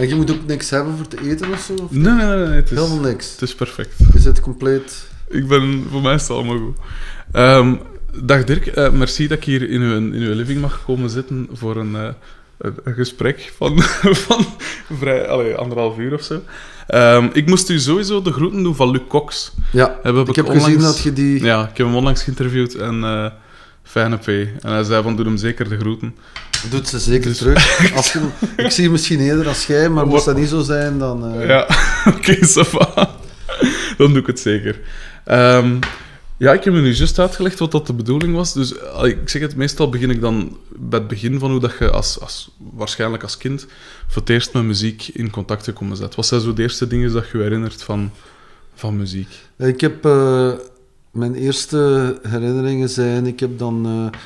En je moet ook niks hebben voor te eten of zo? Of Nee, nee, nee, nee, het is, Helemaal niks. het is perfect. Je zit compleet... Ik ben, voor mij is het allemaal goed. Ehm, dag Dirk, eh, merci dat ik hier in uw, in uw living mag komen zitten voor een, eh, een, gesprek van, van vrij, anderhalf uur of zo. Ehm, ik moest u sowieso de groeten doen van Luc Cox. Ja, Hebben we ik heb onlangs- gezien dat je die... Ja, ik heb hem onlangs geïnterviewd en eh fijne P. En hij zei van, doe hem zeker de groeten. Doet ze zeker Dus- terug. Als je, ik zie je misschien eerder als jij, maar moest dat niet zo zijn, dan... eh, Ja, oké, va. Dan doe ik het zeker. Ehm, ja, ik heb me nu juist uitgelegd wat dat de bedoeling was. Dus eh, ik zeg het, meestal begin ik dan bij het begin van hoe dat je als, als, waarschijnlijk als kind voor het eerst met muziek in contact gekomen bent. Wat zijn zo de eerste dingen dat je je herinnert van, van muziek? Ik heb... eh, mijn eerste herinneringen zijn... Ik heb dan... eh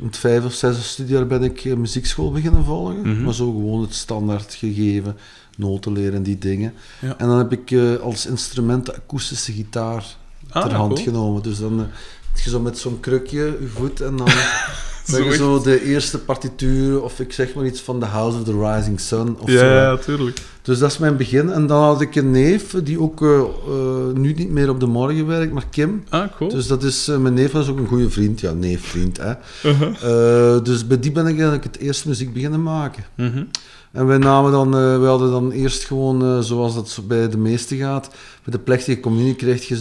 in het vijf of zesde studiejaar ben ik eh, muziekschool beginnen volgen. Mhm. Maar zo gewoon het standaard gegeven. Noten leren en die dingen. Ja. En dan heb ik eh, als instrument de akoestische gitaar Ah, ter hand cool. genomen. Dus dan je zo met zo'n krukje je voet en dan echt. zo de eerste partituur of ik zeg maar iets van The House of the Rising Sun of Ja, zo. ja, tuurlijk. Dus dat is mijn begin. En dan had ik een neef die ook eh, eh, nu niet meer op de morgen werkt, maar Kim. Ah, cool. Dus dat is, eh, mijn neef was ook een goede vriend. Ja, neef, vriend. Hè. Uh-huh. Dus bij die ben ik eigenlijk het eerst muziek beginnen maken. Mhm. En wij namen dan, eh, wij hadden dan eerst gewoon, zoals dat zo bij de meesten gaat, bij de plechtige communie krijg je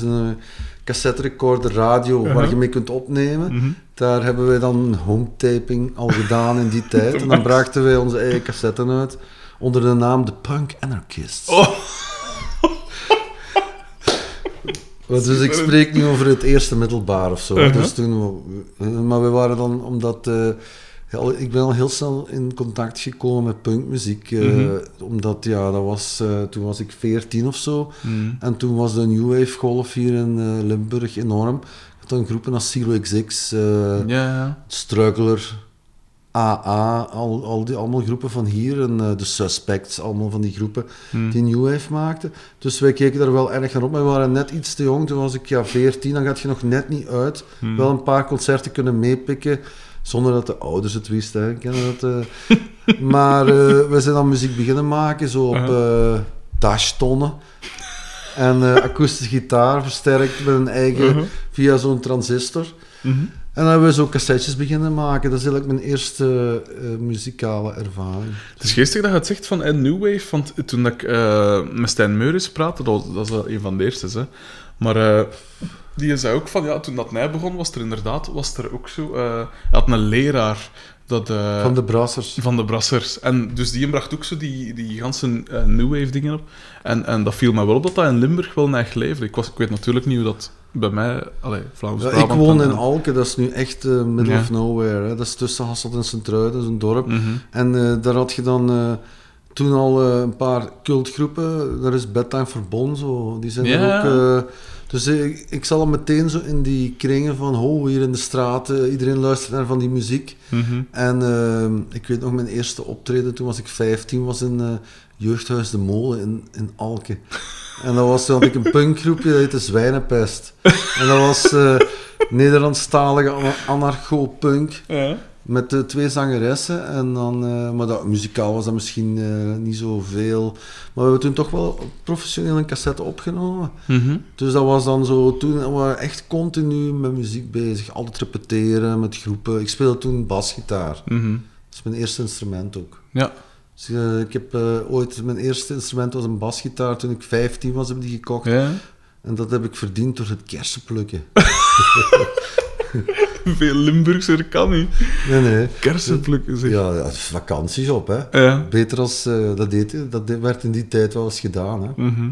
cassette recorder radio waar Uh-huh. je mee kunt opnemen. Mhm. Daar hebben wij dan home taping al gedaan in die tijd. En dan brachten wij onze eigen cassetten uit onder de naam The Punk Anarchists. Oh. Dus ik spreek nu over het eerste middelbaar of zo. Uh-huh. Dus toen, we- maar we waren dan, omdat... al- ik ben al heel snel in contact gekomen met punkmuziek. eh, Mhm. Omdat, ja, dat was... eh, toen was ik 14 of zo. Mhm. En toen was de New Wave golf hier in eh, Limburg enorm. Ik had dan groepen als Zero XX, ja. Struggler, AA, al, al die, allemaal groepen van hier. En de Suspects, allemaal van die groepen Mhm. die New Wave maakten. Dus wij keken daar wel erg naar op. Maar we waren net iets te jong. Toen was ik ja, 14, dan gaat je nog net niet uit. Wel een paar concerten kunnen meepikken. Zonder dat de ouders het wisten. Dat, eh. maar eh, we zijn dan muziek beginnen maken, zo op eh dashtonnen. En eh, akoestische gitaar versterkt met een eigen, Mhm. via zo'n transistor. Mhm. En dan hebben we zo cassettes beginnen maken. Dat is eigenlijk mijn eerste eh, muzikale ervaring. Het is geestig dat je het zegt van eh, New Wave, want toen dat ik eh, met Stijn Meuris praatte, dat, was- dat is wel een van de eerste, hè. maar eh, die zei ook van, ja, toen dat mij begon, was er inderdaad, was er ook zo, hij had een leraar dat, eh, Van de Brassers. van de Brassers. En dus die bracht ook zo die, die ganse eh, New Wave dingen op. En, en dat viel mij wel op dat dat in Limburg wel echt leefde. Ik, was, ik weet natuurlijk niet hoe dat bij mij, allee, Vlaams Ja, ik woon in Alke, dat is nu echt middle Ja. of nowhere. Hè. Dat is tussen Hasselt en Sint-Truiden, dat is een dorp. Mhm. En daar had je dan toen al een paar cultgroepen. Daar is Bedtime Verbond, zo. die zijn Ja. er ook... dus eh, ik, ik zal al meteen zo in die kringen van, oh, hier in de straat, eh, iedereen luistert naar van die muziek. Mhm. En eh, ik weet nog, mijn eerste optreden, toen was ik 15, was in Jeugdhuis de Molen in, in Alke. En dat was, toen had ik een punkgroepje, dat heette Zwijnenpest. En dat was Nederlandstalige ana- anarcho-punk. Ja. Met de twee zangeressen. En dan, eh, maar dat, muzikaal was dat misschien eh, niet zoveel. Maar we hebben toen toch wel professioneel een cassette opgenomen. Mhm. Dus dat was dan zo, toen we waren echt continu met muziek bezig. Altijd repeteren met groepen. Ik speelde toen basgitaar. Mhm. Dat is mijn eerste instrument ook. Ja. Dus, eh, ik heb ooit, mijn eerste instrument was een basgitaar. Toen ik 15 was, heb ik die gekocht. ja. En dat heb ik verdiend door het kersenplukken. Veel Limburgser kan niet. Nee, nee. Kersenplukken, zeg. Ja, ja vakantiejob, hè. Ja. Beter als eh, dat deed. Dat werd in die tijd wel eens gedaan, hè. Mhm.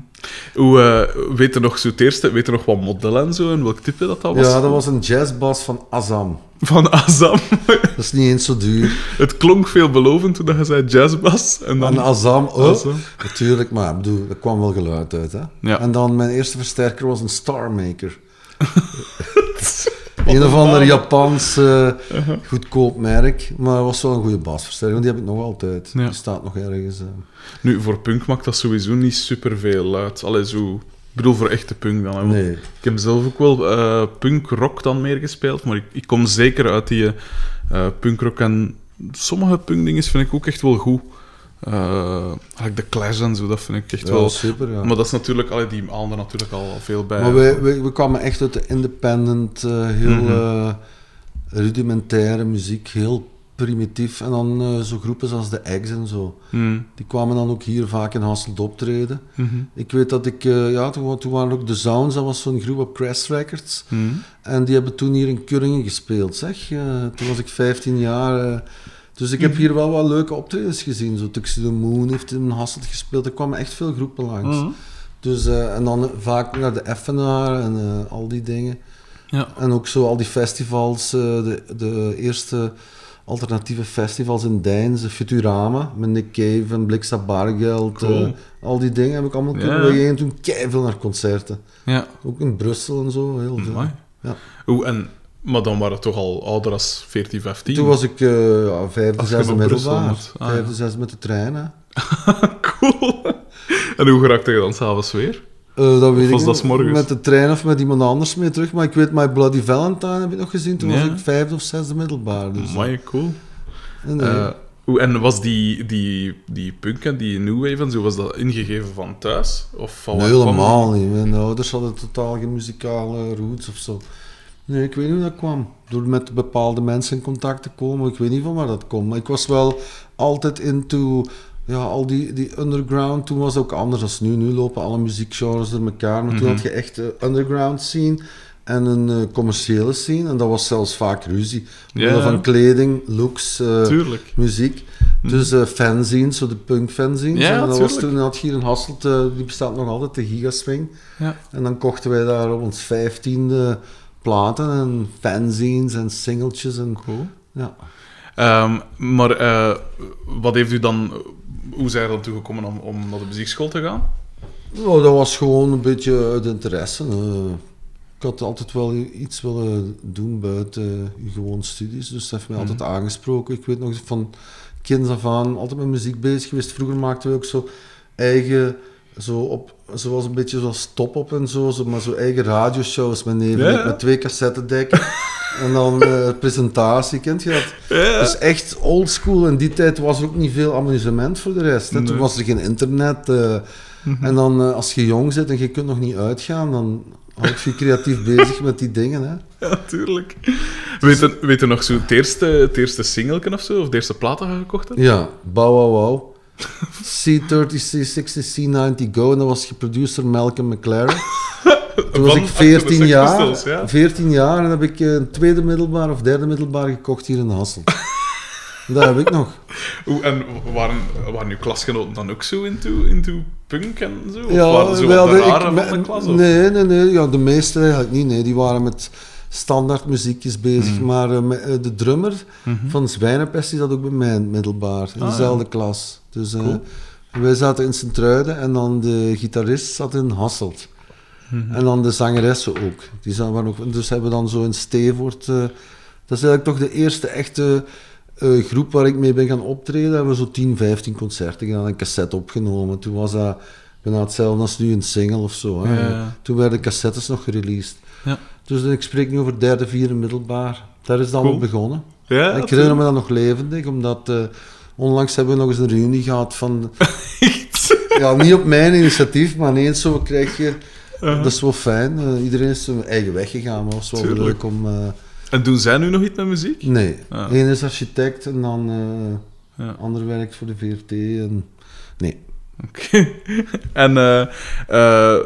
Hoe, eh, weet je nog zo het eerste, weet je nog wat model en zo, en welk type dat, dat was? Ja, dat was een jazzbas van Azam. Van Azam. Dat is niet eens zo duur. het klonk veelbelovend toen dat je zei jazzbas. En dan... En Azam, oh, Azam. natuurlijk, maar ik bedoel, er kwam wel geluid uit, hè. Ja. En dan mijn eerste versterker was een Star Maker. Een of ander Japans eh, Uh-huh. goedkoop merk, maar het was wel een goede basversterker, want die heb ik nog altijd. Ja. Die staat nog ergens. eh. Nu, voor punk maakt dat sowieso niet superveel uit. Allee, zo... Ik bedoel, voor echte punk dan. Nee. Ik heb zelf ook wel eh punk-rock dan meer gespeeld, maar ik, ik kom zeker uit die eh punkrock. En sommige punkdingen vind ik ook echt wel goed. Eh, like The Clash en zo, dat vind ik echt Ja, wel... super, ja. Maar dat is natuurlijk... Allee, die er natuurlijk al veel bij. Maar wij, kwamen echt uit de independent, eh, heel Mhm. eh, rudimentaire muziek, heel primitief. En dan eh, zo groepen zoals de Eggs en zo. Hmm, Die kwamen dan ook hier vaak in Hasselt optreden. mhm, Ik weet dat ik, eh, ja, toen, toen waren ook de Sounds, dat was zo'n groep op Press Records. En die hebben toen hier in Kurringen gespeeld, zeg. Eh, toen was ik 15 jaar. Dus ik Mhm. heb hier wel wat leuke optredens gezien. Zo Tuxedo Moon heeft in Hasselt gespeeld. Er kwamen echt veel groepen langs. Mhm. Dus, eh, en dan vaak naar de Effenaar en eh, al die dingen. Ja. En ook zo al die festivals, eh, de, de eerste alternatieve festivals in Deinze, Futurama, met Nick Cave en Blixa Bargeld. Cool. al die dingen heb ik allemaal. Ja. We gingen toen veel naar concerten. Ja, Ook in Brussel en zo, heel veel. mooi. Ja. Oeh, en... Maar dan waren het toch al ouder als 14, 15? Toen was ik ja, vijfde, zesde middelbaar. Ah, vijfde, ja. zesde met de trein, hè. cool. En hoe geraakte je dan s'avonds weer? Eh, dat weet was ik dat morgens? Met de trein of met iemand anders mee terug. Maar ik weet, My Bloody Valentine heb ik nog gezien. Toen Ja. was ik vijfde of zesde middelbaar. Dus, Mooi, cool. eh, nee. Eh, hoe- en was die, die, die punk en die new wave en zo, was dat ingegeven van thuis? Of van Nee, helemaal niet. Mijn ouders hadden totaal geen muzikale roots of zo. Nee, ik weet niet hoe dat kwam. Door met bepaalde mensen in contact te komen. Ik weet niet van waar dat komt. Maar ik was wel altijd into... Ja, al die, die underground. Toen was het ook anders dan nu. Nu lopen alle muziekgenres door elkaar. Maar toen Mhm. had je echt de underground scene en een eh, commerciële scene. En dat was zelfs vaak ruzie. Omwille van kleding, looks, eh, muziek. Dus eh fanzines, zo de punk fanzines. Ja, en dat was toen had je hier in Hasselt, die bestaat nog altijd, de Gigaswing. Ja. En dan kochten wij daar op ons vijftiende platen en fanzines en singeltjes. En, Cool. ja. Ehm, maar eh, wat heeft u dan... Hoe zijn er dan toegekomen om, om naar de muziekschool te gaan? Nou, dat was gewoon een beetje uit interesse. eh. ik had altijd wel iets willen doen buiten gewoon studies. Dus dat heeft mij altijd aangesproken. Ik weet nog van kinds af aan altijd met muziek bezig geweest. Vroeger maakten we ook zo eigen... Zo op, zoals een beetje zoals Top Op en zo, zo maar zo eigen radioshows met neven, Ja, met twee cassettedekken. en dan eh, presentatie, kent je dat? Ja. Dus echt oldschool. In die tijd was er ook niet veel amusement voor de rest. Hè. Toen was er geen internet. eh, En dan eh, als je jong zit en je kunt nog niet uitgaan, dan houd je je creatief bezig met die dingen. Hè. Ja, tuurlijk. Weet je, weet je nog zo het eerste, het eerste singelken of zo? Of de eerste plaat dat je gekocht hebt? Ja, Bow Wow Wow. C30, C60, C90 Go. En dat was geproduceerd door Malcolm McLaren. Toen was ik achter de 14 Sex jaar. Pistols, ja. 14 jaar en heb ik een tweede middelbaar of derde middelbaar gekocht hier in Hasselt. dat heb ik nog. Oeh, en waren, waren uw klasgenoten dan ook zo into, into punk en zo? Of Ja, waren ze wel de rare ik- van de klas? of? Nee, nee, nee. Ja, de meeste eigenlijk niet. Nee. Die waren met standaard muziekjes bezig. Mhm. Maar eh, eh, de drummer van Zwijnenpest die zat ook bij mij in het middelbaar. In Ah, dezelfde klas. Dus eh, Cool. wij zaten in Sint-Truiden en dan de gitarist zat in Hasselt. Mhm. En dan de zangeressen ook. Die waren ook dus hebben we dan zo in Stevoort... dat is eigenlijk toch de eerste echte groep waar ik mee ben gaan optreden. Hebben we zo 10, 15 concerten gedaan en een cassette opgenomen. Toen was dat bijna hetzelfde als nu een single of zo. Hè. Ja, ja. Toen werden cassettes nog gereleased. Dus ik spreek nu over derde, vierde middelbaar. Daar is het Cool. allemaal begonnen. Ja, ik herinner me dat nog levendig, omdat eh, onlangs hebben we nog eens een reunie gehad van... Ja, niet op mijn initiatief, maar ineens zo krijg je... Uh-huh. Dat is wel fijn. Eh, iedereen is zijn eigen weg gegaan, maar het was wel leuk om... eh, En doen zij nu nog iets met muziek? nee, Ah. Eén is architect en dan Ja. ander werkt voor de VRT. En... Nee. Oké. en eh, eh,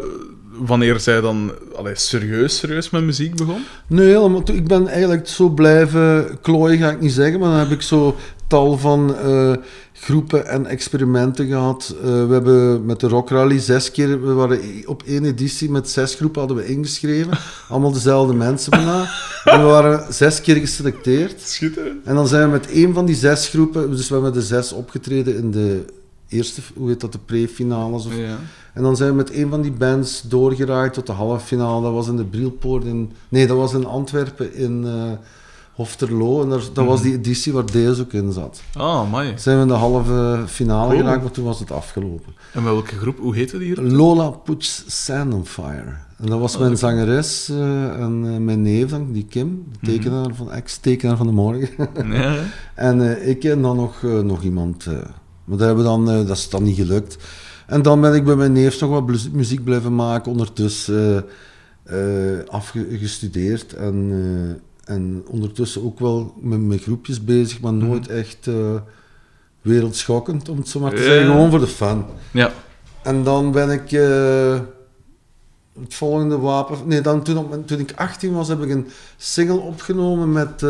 wanneer zij dan allee, serieus, serieus met muziek begon? Nee, helemaal. Ik ben eigenlijk zo blijven klooien, ga ik niet zeggen, maar dan heb ik zo tal van eh, groepen en experimenten gehad. Eh, we hebben met de Rock Rally zes keer, we waren op één editie met zes groepen hadden we ingeschreven. Allemaal dezelfde mensen bijna. En we waren zes keer geselecteerd. Schitterend. En dan zijn we met één van die zes groepen, dus we hebben met de zes opgetreden in de eerste, hoe heet dat, de pre-finales of Ja. En dan zijn we met een van die bands doorgeraaid tot de halve finale. Dat was in de Brielpoort in... Nee, dat was in Antwerpen in eh Hofterlo. En daar, dat was die editie waar deze ook in zat. Ah, mooi. Zijn we in de halve finale Cool. geraakt, maar toen was het afgelopen. En met welke groep? Hoe heette die hier? Lola Puts Sand on Fire. En dat was Oh, mijn zangeres eh, en eh, mijn neef, dan, die Kim, de tekenaar van, ex-tekenaar van de morgen. Ja. en ik en dan nog, nog iemand, Maar dat, hebben we dan, dat is dan niet gelukt. En dan ben ik bij mijn neef nog wat muziek blijven maken, ondertussen eh, eh, afgestudeerd. En, eh, en ondertussen ook wel met mijn groepjes bezig, maar nooit echt wereldschokkend, om het zo maar te zeggen. Gewoon voor de fun. Ja. En dan ben ik het volgende wapen. Nee, dan toen, op, toen ik 18 was, heb ik een single opgenomen met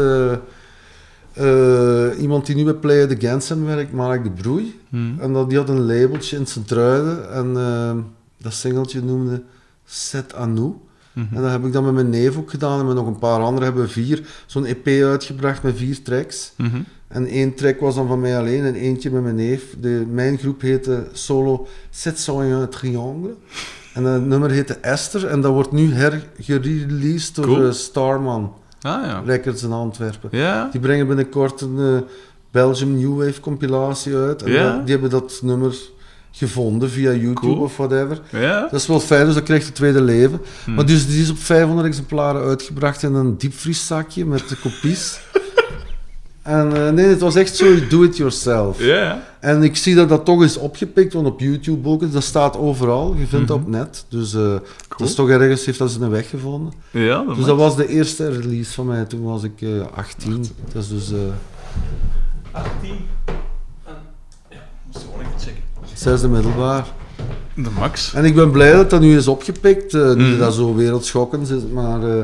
eh, iemand die nu bij Play the Gansen werkt, Mark de Broei. Hm. En dat, die had een labeltje in Sint-Truiden en eh, dat singeltje noemde Set Anou. Mhm. En dat heb ik dan met mijn neef ook gedaan en met nog een paar anderen hebben we vier, zo'n EP uitgebracht met vier tracks. Mhm. En één track was dan van mij alleen en eentje met mijn neef. De, mijn groep heette solo Sept sur un triangle. En het nummer heette Esther en dat wordt nu hergereleased door Cool. eh, Starman Ah ja. Records in Antwerpen. Ja. Die brengen binnenkort een eh, Belgium New Wave compilatie uit. En Ja? dat- die hebben dat nummer gevonden via YouTube Cool. of whatever. Ja. Dat is wel fijn, dus dat krijgt het tweede leven. Hm. Maar dus die is op 500 exemplaren uitgebracht in een diepvrieszakje met de kopies. En eh, nee, het was echt zo do it yourself. Ja. En ik zie dat dat toch is opgepikt, want op YouTube ook, dat staat overal. Je vindt dat op net. Dus eh, dat is toch ergens, heeft dat zijn weg gevonden. Ja, dat Dus dat was de eerste release van mij, toen was ik eh 18. Dat is dus eh 18. Ja, moest gewoon even checken. zesde middelbaar. De max. En ik ben blij dat dat nu is opgepikt. eh, niet Mhm. dat dat zo wereldschokkend is, maar eh,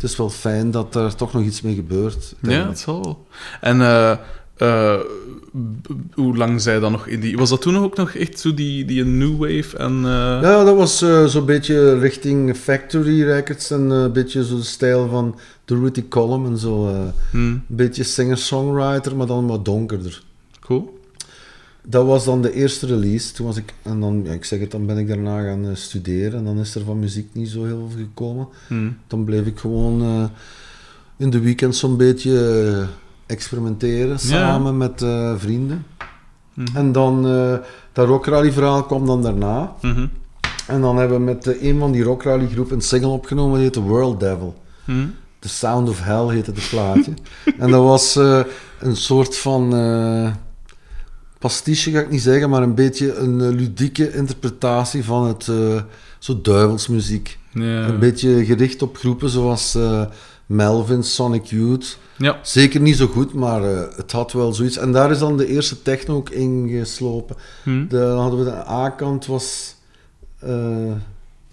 het is wel fijn dat er toch nog iets mee gebeurt. Ja, het zal wel. En eh, eh, hoe lang zij dan nog in die... Was dat toen ook nog echt zo die, die new wave en... eh, Ja, dat was zo'n beetje richting Factory Records en een beetje zo de stijl van de Rudy Column en zo. eh, hm, een beetje singer-songwriter, maar dan wat donkerder. cool. Dat was dan de eerste release. Toen was ik, en dan, ja, ik zeg het, dan ben ik daarna gaan eh, studeren en dan is er van muziek niet zo heel veel gekomen. Hm. Dan bleef ik gewoon eh, in de weekend zo'n beetje eh, experimenteren samen met vrienden. Mhm. En dan dat rockrally verhaal kwam dan daarna. Mhm. En dan hebben we met een van die rockrally groep een single opgenomen, die heette World Devil. Hm. The Sound of Hell heette het plaatje. en dat was een soort van pastiche, ga ik niet zeggen, maar een beetje een eh, ludieke interpretatie van het eh, zo duivelsmuziek. Ja. Een beetje gericht op groepen zoals eh, Melvin, Sonic Youth. Ja. Zeker niet zo goed, maar het had wel zoiets. En daar is dan de eerste techno ook ingeslopen. Hm. De, dan hadden we de A-kant was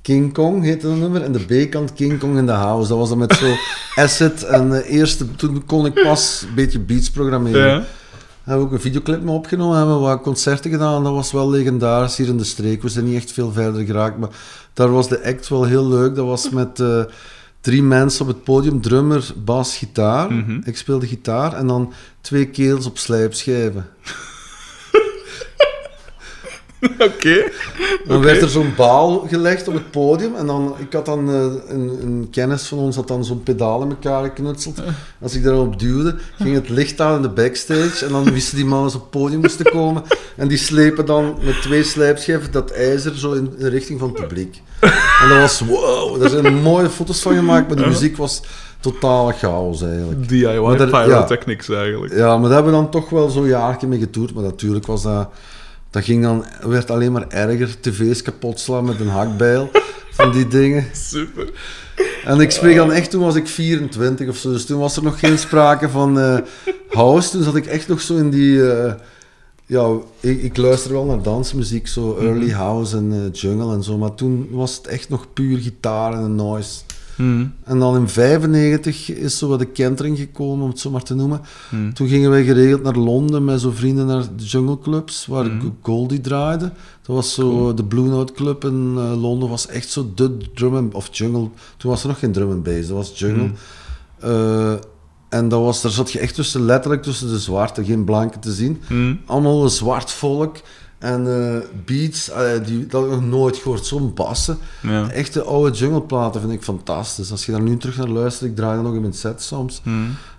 King Kong, heette dat nummer. En de B-kant King Kong in the House. Dat was dan met zo acid. En eh, eerst, toen kon ik pas een beetje beats programmeren. Ja. Hebben we ook een videoclip mee opgenomen, hebben we wat concerten gedaan. Dat was wel legendarisch hier in de streek. We zijn niet echt veel verder geraakt, maar daar was de act wel heel leuk. Dat was met eh, drie mensen op het podium, drummer, bas, gitaar. Mhm. Ik speelde gitaar en dan twee keels op slijpschijven. Oké. Dan werd er zo'n baal gelegd op het podium en dan, ik had dan, eh, een, een kennis van ons had dan zo'n pedaal in elkaar geknutseld. Als ik daarop duwde, ging het licht aan in de backstage en dan wisten die mannen op het podium moesten komen. En die slepen dan met twee slijpschijven dat ijzer zo in de richting van het publiek. En dat was wow, daar zijn mooie foto's van gemaakt, maar de muziek was totale chaos eigenlijk. DIY daar- pyrotechnics eigenlijk. Ja, maar daar hebben we dan toch wel zo'n jaartje mee getoerd. Maar natuurlijk was dat... Dat ging dan, werd alleen maar erger. TV's kapot slaan met een hakbijl. Van die dingen. Super. En ik spreek dan echt, toen was ik 24 of zo. Dus toen was er nog geen sprake van eh, house. Toen zat ik echt nog zo in die... eh, ja, ik, ik luister wel naar dansmuziek. Zo early house en eh, jungle en zo. Maar toen was het echt nog puur gitaar en noise. Hm. En dan in 95 is zo wat de kentering gekomen, om het zo maar te noemen. Hm. Toen gingen wij geregeld naar Londen met zo vrienden naar de Jungle Clubs, waar Mhm. Goldie draaide. Dat was zo, de Blue Note Club in eh, Londen was echt zo de drum and, of jungle. Toen was er nog geen drum and bass, dat was jungle. Eh, en dat was, daar zat je echt tussen, letterlijk tussen de zwarte, geen blanke te zien. Allemaal een zwart volk. En eh, beats, die, dat heb ik nog nooit gehoord, zo'n bassen. Ja. Echte oude jungleplaten vind ik fantastisch. Als je daar nu terug naar luistert, ik draai dat nog in mijn set soms. Hm.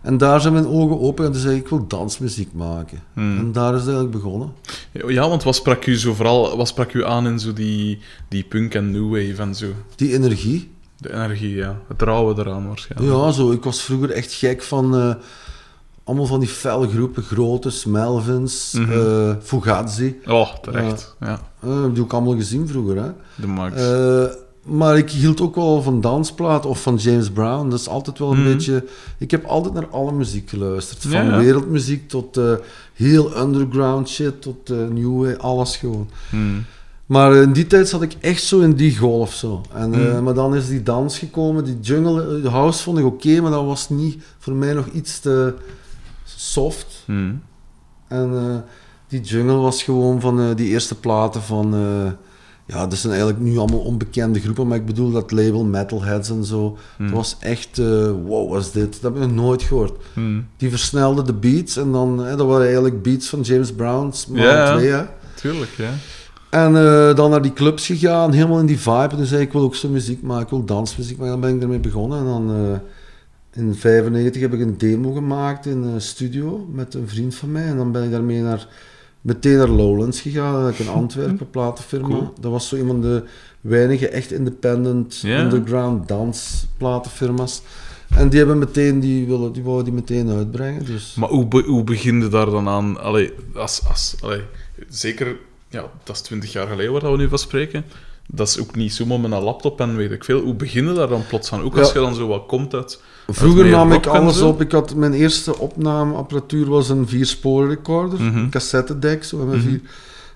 En daar zijn mijn ogen open en toen zei ik, ik wil dansmuziek maken. Hmm. En daar is het eigenlijk begonnen. Ja, want wat sprak u zo vooral wat sprak u aan in zo die, die punk en new wave en zo? Die energie. De energie, ja. Het rauwe eraan waarschijnlijk. Ja, zo. Ik was vroeger echt gek van... eh, allemaal van die felle groepen, Grotes, Melvins, Mhm. eh, Fugazi. Oh, terecht. Ja, Eh, die heb ik allemaal gezien vroeger. Hè. de Max. Eh, maar ik hield ook wel van dansplaten of van James Brown. Dat is altijd wel een Mhm. beetje... Ik heb altijd naar alle muziek geluisterd. Van Ja, ja. wereldmuziek tot eh, heel underground shit, tot eh new wave, alles gewoon. Hmm. Maar in die tijd zat ik echt zo in die golf zo. En, eh, Mm. Maar dan is die dans gekomen, die jungle, eh, de house vond ik oké, maar dat was niet voor mij nog iets te soft. Hmm. En eh, die jungle was gewoon van eh, die eerste platen van... eh, ja, dat zijn eigenlijk nu allemaal onbekende groepen, maar ik bedoel dat label Metalheads en zo. Hmm. Dat was echt... wow, was dit? Dat heb ik nog nooit gehoord. Hmm. Die versnelde de beats en dan... dat waren eigenlijk beats van James Brown's maal Ja. 2, hè. Tuurlijk, ja. En dan naar die clubs gegaan, helemaal in die vibe. En toen zei ik, ik wil ook zo muziek maken, ik wil dansmuziek maken. Dan ben ik ermee begonnen. En dan in 95 heb ik een demo gemaakt in een studio met een vriend van mij. En dan ben ik daarmee naar, meteen naar Lowlands gegaan. In Antwerpen, een platenfirma. Cool. Dat was zo een van de weinige echt independent, underground dansplatenfirma's. En die hebben meteen, die willen, die wouden die meteen uitbrengen. Dus. Maar hoe, be- hoe begin je daar dan aan? Allee, als, als, allee, zeker, ja, dat is twintig jaar geleden waar we nu van spreken. Dat is ook niet zomaar met een laptop en weet ik veel. Hoe begin je daar dan plots aan? Ook als Ja. je dan zo wat komt uit... Vroeger nam ik alles zo? op. Ik had, mijn eerste opnameapparatuur was een viersporen recorder, Mhm. een cassettedek, zo met Mhm. vier.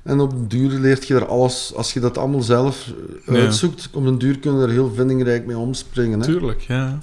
En op den duur leert je er alles, als je dat allemaal zelf eh, Ja. uitzoekt, op den duur kun je er heel vindingrijk mee omspringen. Hè? Tuurlijk, ja.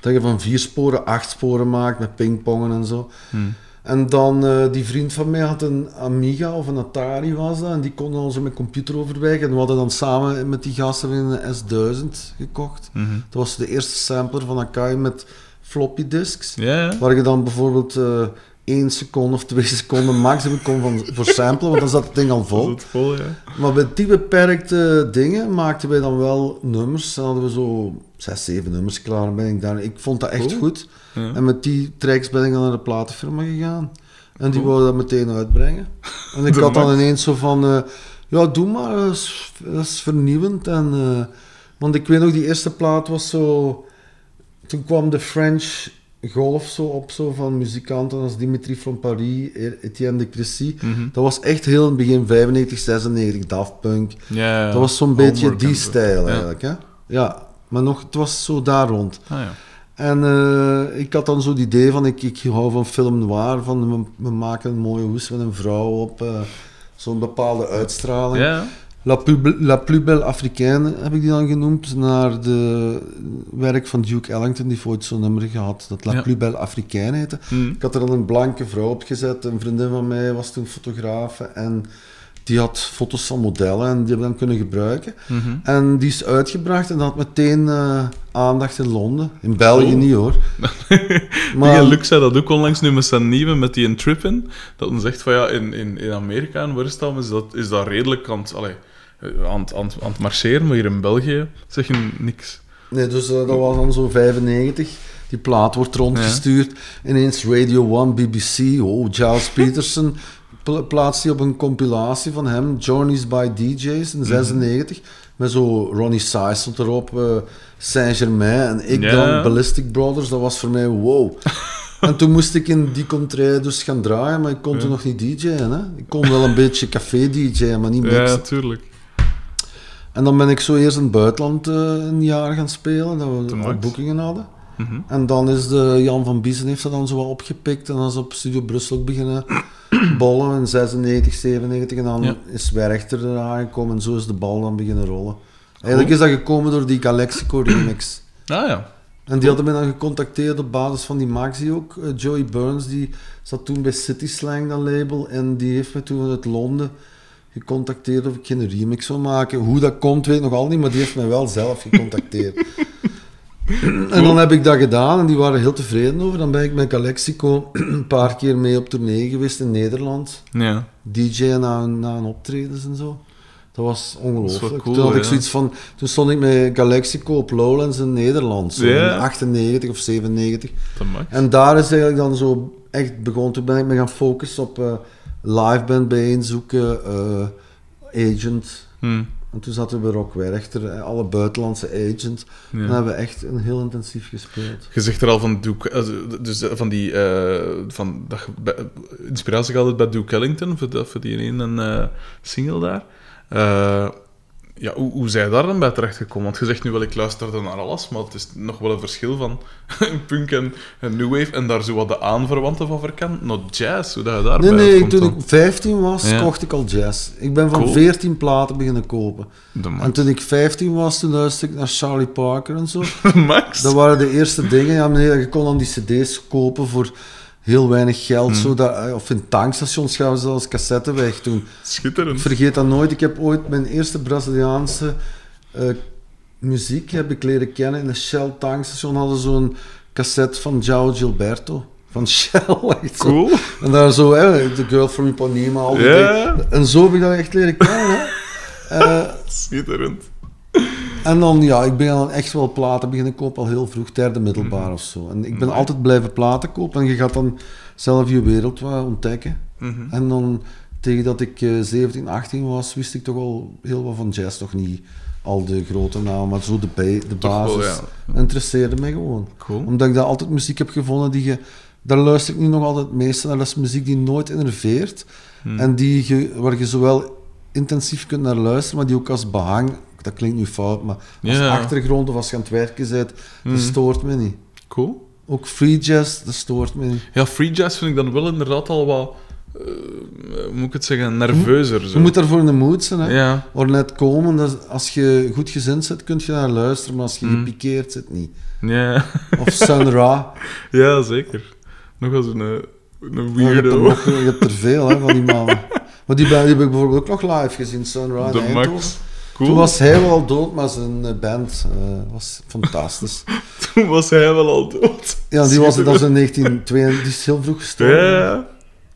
Dat je van vier sporen acht sporen maakt met pingpongen en zo. Hmm. En dan, eh, die vriend van mij had een Amiga of een Atari was dat, en die kon dan zo met computer overwegen. En we hadden dan samen met die gasten een S1000 gekocht. Mhm. Dat was de eerste sampler van Akai met floppy disks. Ja. Waar je dan bijvoorbeeld eh 1 seconde of 2 seconden maximum kon van, voor samplen, want dan zat het ding al vol. het vol, ja. Maar bij die beperkte dingen maakten wij dan wel nummers. Dan hadden we zo 6, 7 nummers klaar. En Ben ik, daar. ik vond dat echt Cool. goed. ja. En met die tracks ben ik dan naar de platenfirma gegaan. En die Cool. dat meteen uitbrengen. En ik had dan ineens zo van... eh, ja, doe maar, dat is, dat is vernieuwend. En, eh, want ik weet nog, die eerste plaat was zo... Toen kwam de French golf zo op, zo van muzikanten als Dimitri van Paris, Etienne de Crécy. Mhm. Dat was echt heel in het begin 95, 96, Daft Punk. Dat was zo'n beetje die stijl eigenlijk. Hè? Ja, maar nog, het was zo daar rond. Ah, ja. En eh, ik had dan zo het idee van, ik, ik hou van film noir, van we, we maken een mooie hoes met een vrouw op, eh, zo'n bepaalde uitstraling. Ja, La, plus, La Plus Belle Africaine heb ik die dan genoemd, naar de werk van Duke Ellington, die heeft ooit zo'n nummer gehad, dat La Ja. Plus Belle Africaine heette. Hm. Ik had er dan een blanke vrouw op gezet, een vriendin van mij was toen fotograaf en die had foto's van modellen en die hebben we dan kunnen gebruiken. Mhm. En die is uitgebracht en dat had meteen eh, aandacht in Londen. In België Cool. niet hoor. Maar... Luc zei dat ook onlangs nu met zijn nieuwe, met die een trip in. Dat hij zegt van ja, in, in, in Amerika en waar is dat, is dat, is dat redelijk het, allee, aan, het- aan, aan het marcheren, maar hier in België zeg je niks. Nee, dus eh, dat was dan zo 95. Die plaat wordt rondgestuurd. Ineens Radio 1, BBC. Oh, Giles Peterson pla- plaatst die op een compilatie van hem. Journeys by DJ's in 96. Met zo Ronnie Size stond erop. eh, Saint-Germain en ik Ja. dan. Ballistic Brothers. Dat was voor mij wow. en toen moest ik in die contraille dus gaan draaien. Maar ik kon toen nog niet DJ'en. Hè? Ik kon wel een beetje café DJ'en, maar niet mixen. Ja, tuurlijk. En dan ben ik zo eerst in het buitenland eh, een jaar gaan spelen, dat we boekingen hadden. Mhm. En dan is de Jan van Biesen heeft dat dan zo wat opgepikt en dan is op Studio Brussel ook beginnen bollen in 96, 97 en dan Ja. is Werchter eraan gekomen en zo is de bal dan beginnen rollen. Eigenlijk is dat gekomen door die Galexico remix. Ah ja. En die hadden mij dan gecontacteerd op basis van die Maxi ook. Eh, Joey Burns, die zat toen bij City Slang, dat label. En die heeft me toen uit Londen gecontacteerd of ik geen remix zou maken. Hoe dat komt, weet ik nog al niet, maar die heeft mij wel zelf gecontacteerd. en dan heb ik dat gedaan en die waren heel tevreden over. Dan ben ik met Galexico een paar keer mee op tournee geweest in Nederland. Ja. DJ na, na een optredens en zo. Dat was ongelooflijk. Cool, toen had ik ja. zoiets van, toen stond ik met Galexico op Lowlands in Nederland, zo in 98 of 97. Dat mag. En daar is eigenlijk dan zo echt begonnen. Toen ben ik me gaan focussen op eh live band bijeenzoeken, eh agent, Hm. En toen zaten we bij Rock Werchter, eh, alle buitenlandse agents. Ja. En hebben we echt een heel intensief gespeeld. Je zegt er al van Duke, eh, dus eh, van die, eh, van, dat inspiratie altijd bij Duke Ellington, voor, dat- voor die ene eh, single daar. Ja, hoe, hoe zij daar dan bij terechtgekomen? Want je zegt nu wel, ik luisterde naar alles, maar het is nog wel een verschil van punk en, en new wave, en daar zo wat de aanverwanten van verkent, naar jazz, hoe dat je daarbij Nee, nee, toen dan. ik 15 was, Ja. kocht ik al jazz. Ik ben van Cool. 14 platen beginnen kopen. En toen ik 15 was, toen luisterde ik naar Charlie Parker en zo. Max? Dat waren de eerste dingen. Ja, meneer, je kon dan die cd's kopen voor heel weinig geld. Hmm. Zo dat, of in tankstations gaven ze als cassette weg toen. Ik Schitterend. vergeet dat nooit. Ik heb ooit mijn eerste Braziliaanse eh, muziek heb ik leren kennen. In een Shell tankstation hadden ze zo'n cassette van João Gilberto. Van Shell. echt zo. Cool. En daar zo, hè, The Girl from Ipanema. Al die. En zo heb ik dat echt leren kennen. Hè. Eh, Schitterend. En dan, ja, ik ben dan echt wel platen beginnen kopen al heel vroeg, derde middelbaar of zo. En ik ben altijd blijven platen kopen en je gaat dan zelf je wereld wat ontdekken. Mhm. En dan, tegen dat ik eh, 17, 18 was, wist ik toch al heel wat van jazz, toch niet al de grote namen, maar zo de, bij, de wel, basis ja. interesseerde mij gewoon. Cool. Omdat ik daar altijd muziek heb gevonden die je... Daar luister ik nu nog altijd het meeste naar. Dat is muziek die nooit enerveert. Hmm. En die je, waar je zowel intensief kunt naar luisteren, maar die ook als behang... Dat klinkt nu fout, maar als Ja. achtergrond of als je aan het werken bent, Hmm. dat stoort me niet. Cool. Ook free jazz, dat stoort me niet. Ja, free jazz vind ik dan wel inderdaad al wat, hoe moet ik het zeggen, nerveuzer. Zo. Je moet daarvoor in de mood zijn, hè. Ja, Or net komen, dat als je goed gezind zit, kun je naar luisteren, maar als je Mm. gepikeerd zit, niet. ja. Of Sun Ra. ja, zeker. Nog als een, eh, een Ja, je, hebt er weirdo. nog, je hebt er veel, hè, van die mannen. Maar die, die heb ik bijvoorbeeld ook nog live gezien, Sun Ra De. Max. Cool. Toen was hij wel al dood, maar zijn eh, band eh, was fantastisch. Toen was hij wel al dood. Ja, die was, dat was in 1992, die is heel vroeg gestorven. Ja,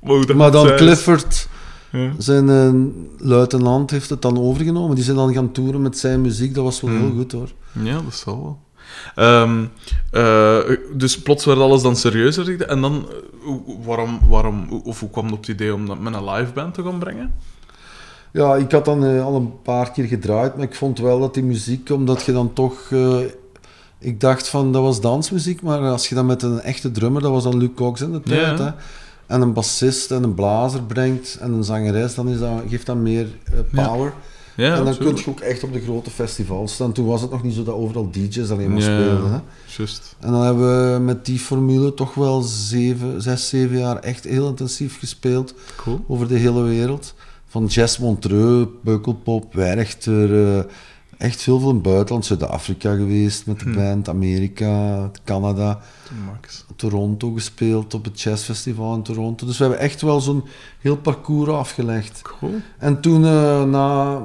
ja. Maar, dan. Clifford, Ja. zijn eh, luitenant, heeft het dan overgenomen. Die zijn dan gaan toeren met zijn muziek, dat was wel Hmm. heel goed hoor. Ja, dat zal wel. Ehm, eh, dus plots werd alles dan serieuzer. En dan, waarom, waarom, of hoe kwam je op het idee om dat met een live band te gaan brengen? Ja, ik had dan eh, al een paar keer gedraaid, maar ik vond wel dat die muziek, omdat je dan toch... eh, ik dacht van, dat was dansmuziek, maar als je dan met een echte drummer, dat was dan Luc Cox in de tijd, Ja. hè, en een bassist en een blazer brengt en een zangeres, dan is dat, geeft dat meer eh, power. Ja, en dan kun je ook echt op de grote festivals staan. Toen was het nog niet zo dat overal DJ's alleen maar Ja, speelden. Hè. Juist. En dan hebben we met die formule toch wel zeven, zes, zeven jaar echt heel intensief gespeeld Cool. over de hele wereld. Van Jazz Montreux, Pukkelpop, Werchter, eh, echt veel van het buitenland. Zuid-Afrika geweest met de Hm. band, Amerika, Canada, Max. Toronto gespeeld op het jazzfestival in Toronto. Dus we hebben echt wel zo'n heel parcours afgelegd. Cool. En toen, eh, na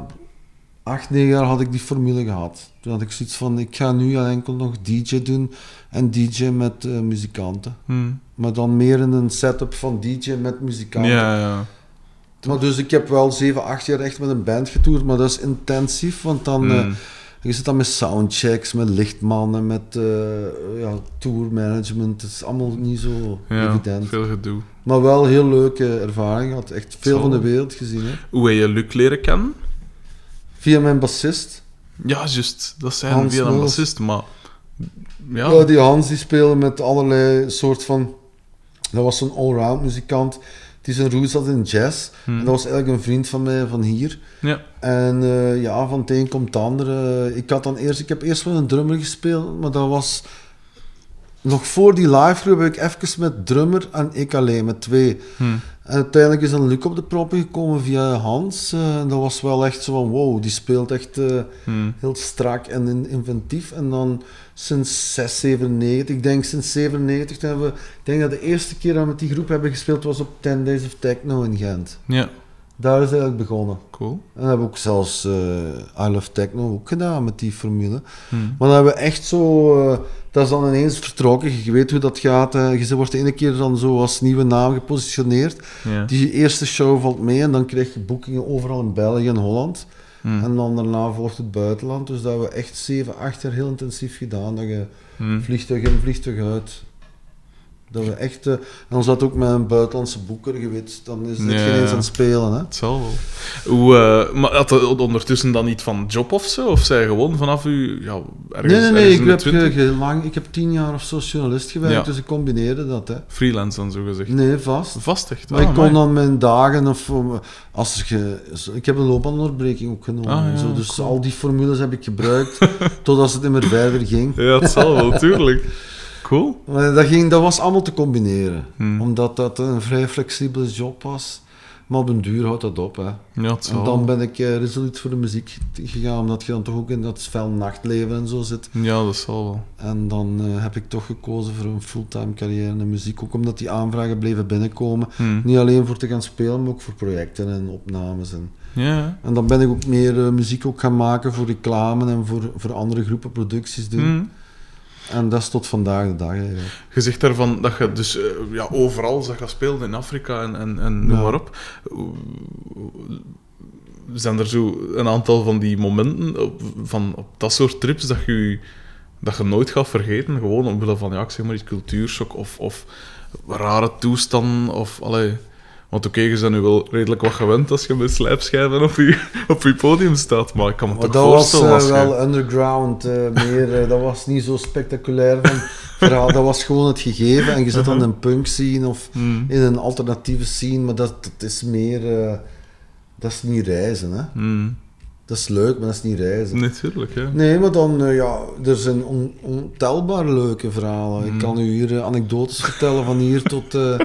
acht, negen jaar, had ik die formule gehad. Toen had ik zoiets van, ik ga nu enkel nog DJ doen en DJ met eh, muzikanten. Hm. Maar dan meer in een setup van DJ met muzikanten. Ja, ja. Maar dus ik heb wel 7, 8 jaar echt met een band getoerd, maar dat is intensief, want dan... Hm. je zit dan met soundchecks, met lichtmannen, met eh ja, tourmanagement. Het is allemaal niet zo ja, evident. veel gedoe. Maar wel heel leuke ervaring gehad. Echt veel Zo. van de wereld gezien. Hè. Hoe heb je Luc leren kennen? Via mijn bassist. Ja, juist. Dat zijn Hans via een bassist, maar... Ja, Ja, die Hans die speelde met allerlei soort van... Dat was zo'n allround muzikant die zijn roots had in jazz. Hm. En dat was eigenlijk een vriend van mij van hier. ja. En eh, ja, van het een komt het ander. Eh, ik, had dan eerst, ik heb eerst met een drummer gespeeld, maar dat was... Nog voor die live groep heb ik even met drummer en ik alleen, met twee. Hm. En uiteindelijk is dan Luc op de proppen gekomen via Hans. eh, en dat was wel echt zo van, wow, die speelt echt eh, Hm. heel strak en in- inventief. En dan sinds 6, 97, ik denk sinds 97, toen hebben we, ik denk dat de eerste keer dat we met die groep hebben gespeeld was op 10 Days of Techno in Gent. Ja, Daar is het eigenlijk begonnen. cool. En dan hebben we ook zelfs eh I Love Techno ook gedaan met die formule. Hm. Maar dan hebben we echt zo... dat is dan ineens vertrokken. Je weet hoe dat gaat. Je wordt de ene keer dan zo als nieuwe naam gepositioneerd. Ja. Die eerste show valt mee en dan krijg je boekingen overal in België en Holland. Hm. En dan daarna volgt het buitenland. Dus dat hebben we echt 7, 8 jaar heel intensief gedaan. Dat je Hm. vliegtuig in, vliegtuig uit. Dat we echt, en dan zat ook met een buitenlandse boeker, je weet, dan is het Ja, geen eens aan het spelen. Hè? Het zal wel. Hoe, eh, maar had je ondertussen dan niet van job of zo? Of zij gewoon vanaf u ja, ergens, Nee, nee, nee, ik heb, ge- lang, ik heb tien jaar of zo journalist gewerkt, Ja. dus ik combineerde dat. Hè. Freelance dan, zo gezegd. Nee, vast. Vast echt? Maar Ah, ik kon amai. dan mijn dagen of als zo- ik heb een loopbaanonderbreking ook genomen. Ah, ja, zo, dus cool. al die formules heb ik gebruikt totdat het niet meer verder ging. Ja, het zal wel, tuurlijk. Cool. Dat, ging, dat was allemaal te combineren, Hmm. omdat dat een vrij flexibele job was. Maar op een duur houdt dat op. Hè. Ja, En dan ben ik eh, resoluut voor de muziek gegaan, omdat je dan toch ook in dat fel nachtleven en zo zit. Ja, dat zal wel. En dan eh, heb ik toch gekozen voor een fulltime carrière in de muziek. Ook omdat die aanvragen bleven binnenkomen. Hmm. Niet alleen voor te gaan spelen, maar ook voor projecten en opnames. En, Ja. en dan ben ik ook meer eh, muziek ook gaan maken voor reclame en voor, voor andere groepen producties doen. Hmm. En dat is tot vandaag de dag eigenlijk. Je zegt daarvan dat je dus eh, ja, overal zag je speelde in Afrika en, en, en noem Ja. maar op. Zijn er zo een aantal van die momenten op, van, op dat soort trips dat je, dat je nooit gaat vergeten? Gewoon omwille van, ja, ik zeg maar iets cultuurshock of, of rare toestanden of... Allee, want oké, je bent nu wel redelijk wat gewend als je met slijpschijven op je, op je podium staat, maar ik kan me Maar toch dat was voorstellen eh, als je... wel underground eh, meer. eh, dat was niet zo spectaculair van verhaal. Dat was gewoon het gegeven. En je zit dan in een punk scene of Hmm. in een alternatieve scene. Maar dat, dat is meer... dat is niet reizen, hè. Hmm. Dat is leuk, maar dat is niet reizen. Natuurlijk, ja. Nee, maar dan, eh, ja, er zijn on, ontelbaar leuke verhalen. Ik kan u hier eh, anekdotes vertellen van hier tot... eh,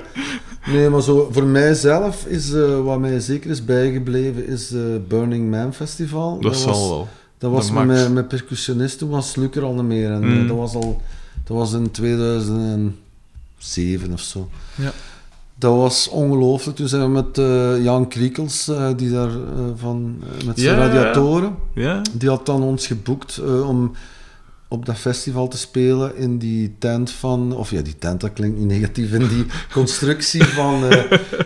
nee, maar zo, voor mijzelf is, wat mij zeker is bijgebleven, is Burning Man Festival. Dat, was, zal wel. Dat was met, mijn- met percussionist, toen was Luc er al niet meer. En Mm. dat was al... Dat was in 2007 of zo. Ja. Dat was ongelooflijk. Toen zijn we met eh, Jan Kriekels, eh, die daar eh, van, met zijn Ja, radiatoren... Ja? Die had dan ons geboekt om op dat festival te spelen in die tent van... Of ja, die tent, dat klinkt niet negatief. In die constructie van,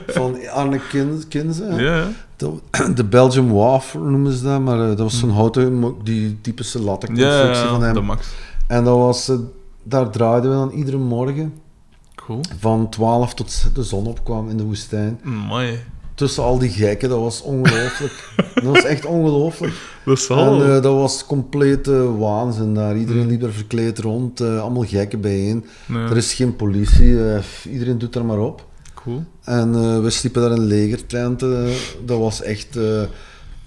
van Arne Kin- Kinze. Ja. De, de Belgium Wafer noemen ze dat. Maar dat was zo'n houten... mo- Die typische lattenconstructie ja, van hem. de max. En dat was... daar draaiden we dan iedere morgen Cool. van 12 tot de zon opkwam in de woestijn. Mooi. Tussen al die gekken, dat was ongelooflijk. dat was echt ongelooflijk. Dat zal En wel. eh, dat was complete waanzin daar. Iedereen Mm. liep er verkleed rond, eh, allemaal gekken bijeen. Er is geen politie, eh, iedereen doet er maar op. Cool. En we sliepen daar in legertenten. dat was echt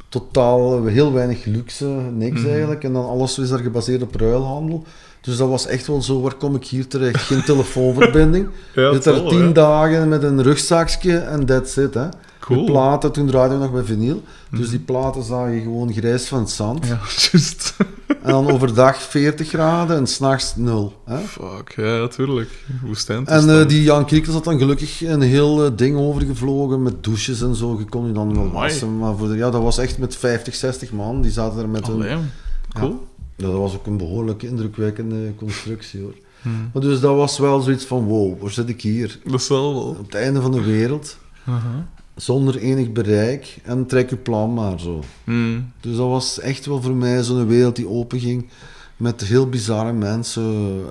totaal heel weinig luxe, niks Mhm. eigenlijk. En dan alles is daar gebaseerd op ruilhandel. Dus dat was echt wel zo, waar kom ik hier terecht? Geen telefoonverbinding. Ja, je zit wel, tien dagen met een rugzakje en that's it. Hè. Cool. De platen, toen draaiden we nog bij vinyl. Dus Mhm. die platen zagen gewoon grijs van het zand. Ja, juist. En dan overdag 40 graden en s'nachts 0. Hè? Fuck, ja, natuurlijk. Woestijn. En eh, die Jan Kriekels had dan gelukkig een heel eh, ding overgevlogen met douches en zo. Je kon je dan wel wassen. Maar voor de, ja, dat was echt met 50, 60 man. Die zaten er met hun... Allee, cool. Ja, dat was ook een behoorlijk indrukwekkende constructie hoor. Hmm. Maar dus dat was wel zoiets van: wow, waar zit ik hier? Dat zal wel. Op het einde van de wereld, zonder enig bereik en trek je plan maar zo. Hmm. Dus dat was echt wel voor mij zo'n wereld die openging met heel bizarre mensen.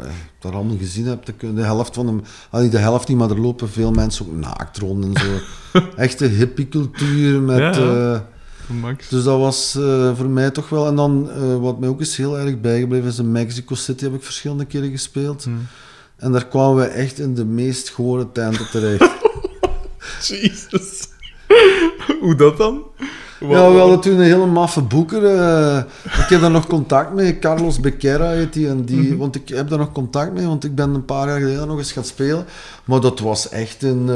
eh, Dat allemaal gezien hebt. De, helft van hem, ah, niet de helft niet, maar er lopen veel mensen ook naakt rond en zo. Echte hippiecultuur met. Ja, ja. eh, Max. dus dat was eh, voor mij toch wel. En dan, eh, wat mij ook is heel erg bijgebleven, is in Mexico City heb ik verschillende keren gespeeld. Hmm. En daar kwamen we echt in de meest gore tenten terecht. Jesus. Hoe dat dan? Wat- Ja, we hadden toen een hele maffe boeker. eh, ik heb daar nog contact mee. Carlos Becerra heet die, en die. Mhm. Want ik heb daar nog contact mee, want ik ben een paar jaar geleden nog eens gaan spelen. Maar dat was echt een,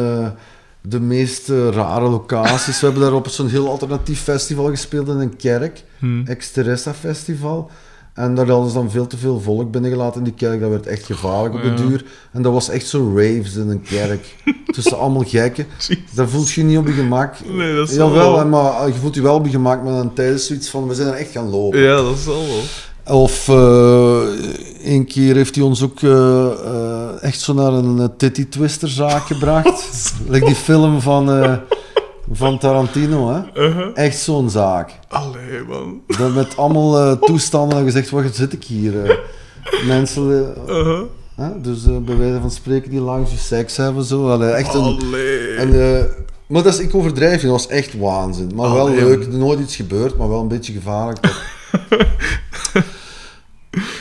de meest eh, rare locaties. We hebben daar op zo'n heel alternatief festival gespeeld in een kerk. Hmm. Ex Teresa Festival. En daar hadden ze dan veel te veel volk binnengelaten in die kerk. Dat werd echt gevaarlijk op de Ja. duur. En dat was echt zo raves in een kerk. Tussen allemaal gekken. Daar voelt je je niet op je gemak. Nee, dat is Jawel, wel- maar je voelt je wel op je gemak, maar dan tijdens zoiets van, we zijn er echt gaan lopen. Ja, dat zal wel. Of een keer heeft hij ons ook eh, eh, echt zo naar een titty twister zaak gebracht. like die film van, van Tarantino, hè. Uh-huh. Echt zo'n zaak. Allee, man. Dat met allemaal toestanden en gezegd, waar zit ik hier? mensen... Hè? Dus bij wijze van spreken die langs je seks hebben. Zo. Allee, echt een, Allee. en, maar dat is, ik overdrijf je, dat was echt waanzin. Maar wel leuk, man. nooit iets gebeurd, maar wel een beetje gevaarlijk.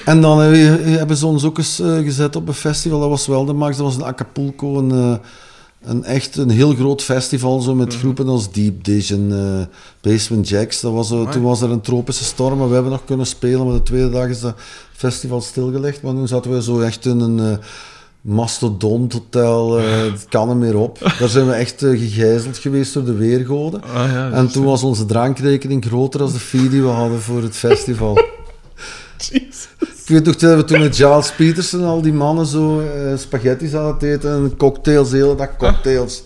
en dan eh, hebben ze ons ook eens eh, gezet op een festival, dat was wel de max, dat was in Acapulco, een, eh, een echt een heel groot festival, zo met groepen als Deep Dish en Basement Jacks. Dat was, toen was er een tropische storm, maar we hebben nog kunnen spelen, maar de tweede dag is dat festival stilgelegd. Maar nu zaten we zo echt in een... Mastodont hotel, het kan er meer op. Daar zijn we echt gegijzeld geweest door de weergoden. Ah, ja, En toen was onze drankrekening groter dan de fee die we hadden voor het festival. Ik weet nog dat we toen met Giles Peterson al die mannen zo eh, spaghetti's aan het eten en cocktails, hele dag cocktails.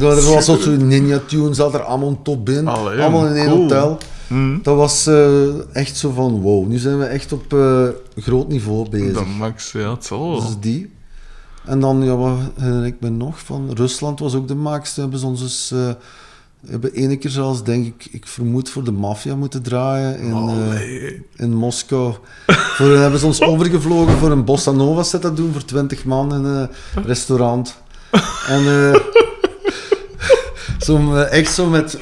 Er was zo'n ninja tune, zat er allemaal top in, Allee, allemaal in één cool. hotel. Hm. Dat was eh, echt zo van wow, nu zijn we echt op eh, groot niveau bezig. Dat max, ja, het zal wel. Dus die. En dan, ja, wat herinner ik me nog van? Rusland was ook de max. Toen hebben ze ons dus, hebben ene keer zelfs, denk ik, ik vermoed voor de maffia moeten draaien in, eh, Allee. in Moskou. voor, dan hebben ze ons overgevlogen voor een bossa nova set te doen voor 20 man in een restaurant. En eh, zo, eh, echt zo met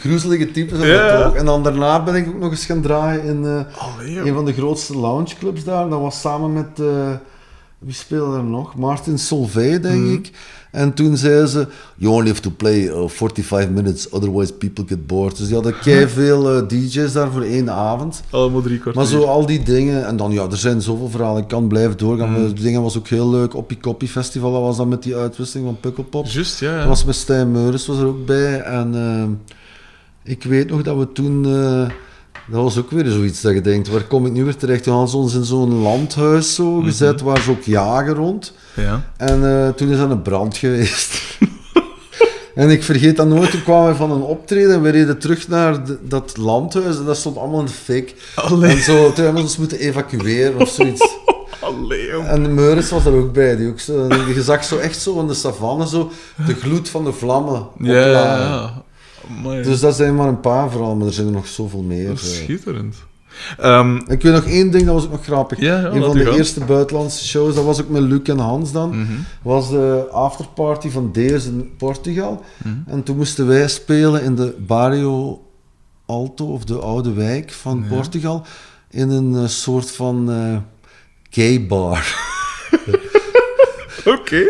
groezelige types. En dan daarna ben ik ook nog eens gaan draaien in... eh, Allee, een van de grootste loungeclubs daar. Dat was samen met, eh, wie speelde er nog? Martin Solveig, denk Mhm. ik. En toen zeiden ze, you only have to play uh, 45 minutes, otherwise people get bored. Dus die hadden kei veel eh, DJ's daar voor één avond. Allemaal drie kwartier. Maar zo al die dingen, en dan ja, er zijn zoveel verhalen, ik kan blijven doorgaan. Maar de dingen was ook heel leuk. Oppie Koppie Festival, dat was dan met die uitwisseling van Pukkelpop. Juist, ja. Dat was met Stijn Meurens was er ook bij. En eh, ik weet nog dat we toen... dat was ook weer zoiets dat je denkt, waar kom ik nu weer terecht? Toen hadden ze ons in zo'n landhuis zo gezet, waar ze ook jagen rond. ja. En eh, toen is er een brand geweest. en ik vergeet dat nooit, toen kwamen we van een optreden en we reden terug naar de- dat landhuis en dat stond allemaal in de fik. Allee. En zo, toen hebben we ons moeten evacueren of zoiets. Allee. En de Meuris was er ook bij, die ook zo, je zag zo echt zo in de savanne zo de gloed van de vlammen Ja, ja. Amai. Dus dat zijn maar een paar vooral, maar er zijn er nog zoveel meer. Dat is eh. schitterend. Ehm, Ik weet nog één ding, dat was ook nog grappig. Ja, ja, een van de gaan. eerste buitenlandse shows, dat was ook met Luc en Hans dan, mhm. was de afterparty van Deus in Portugal. Mhm. En toen moesten wij spelen in de Barrio Alto, of de Oude Wijk van Ja. Portugal, in een eh, soort van eh gay bar. Oké.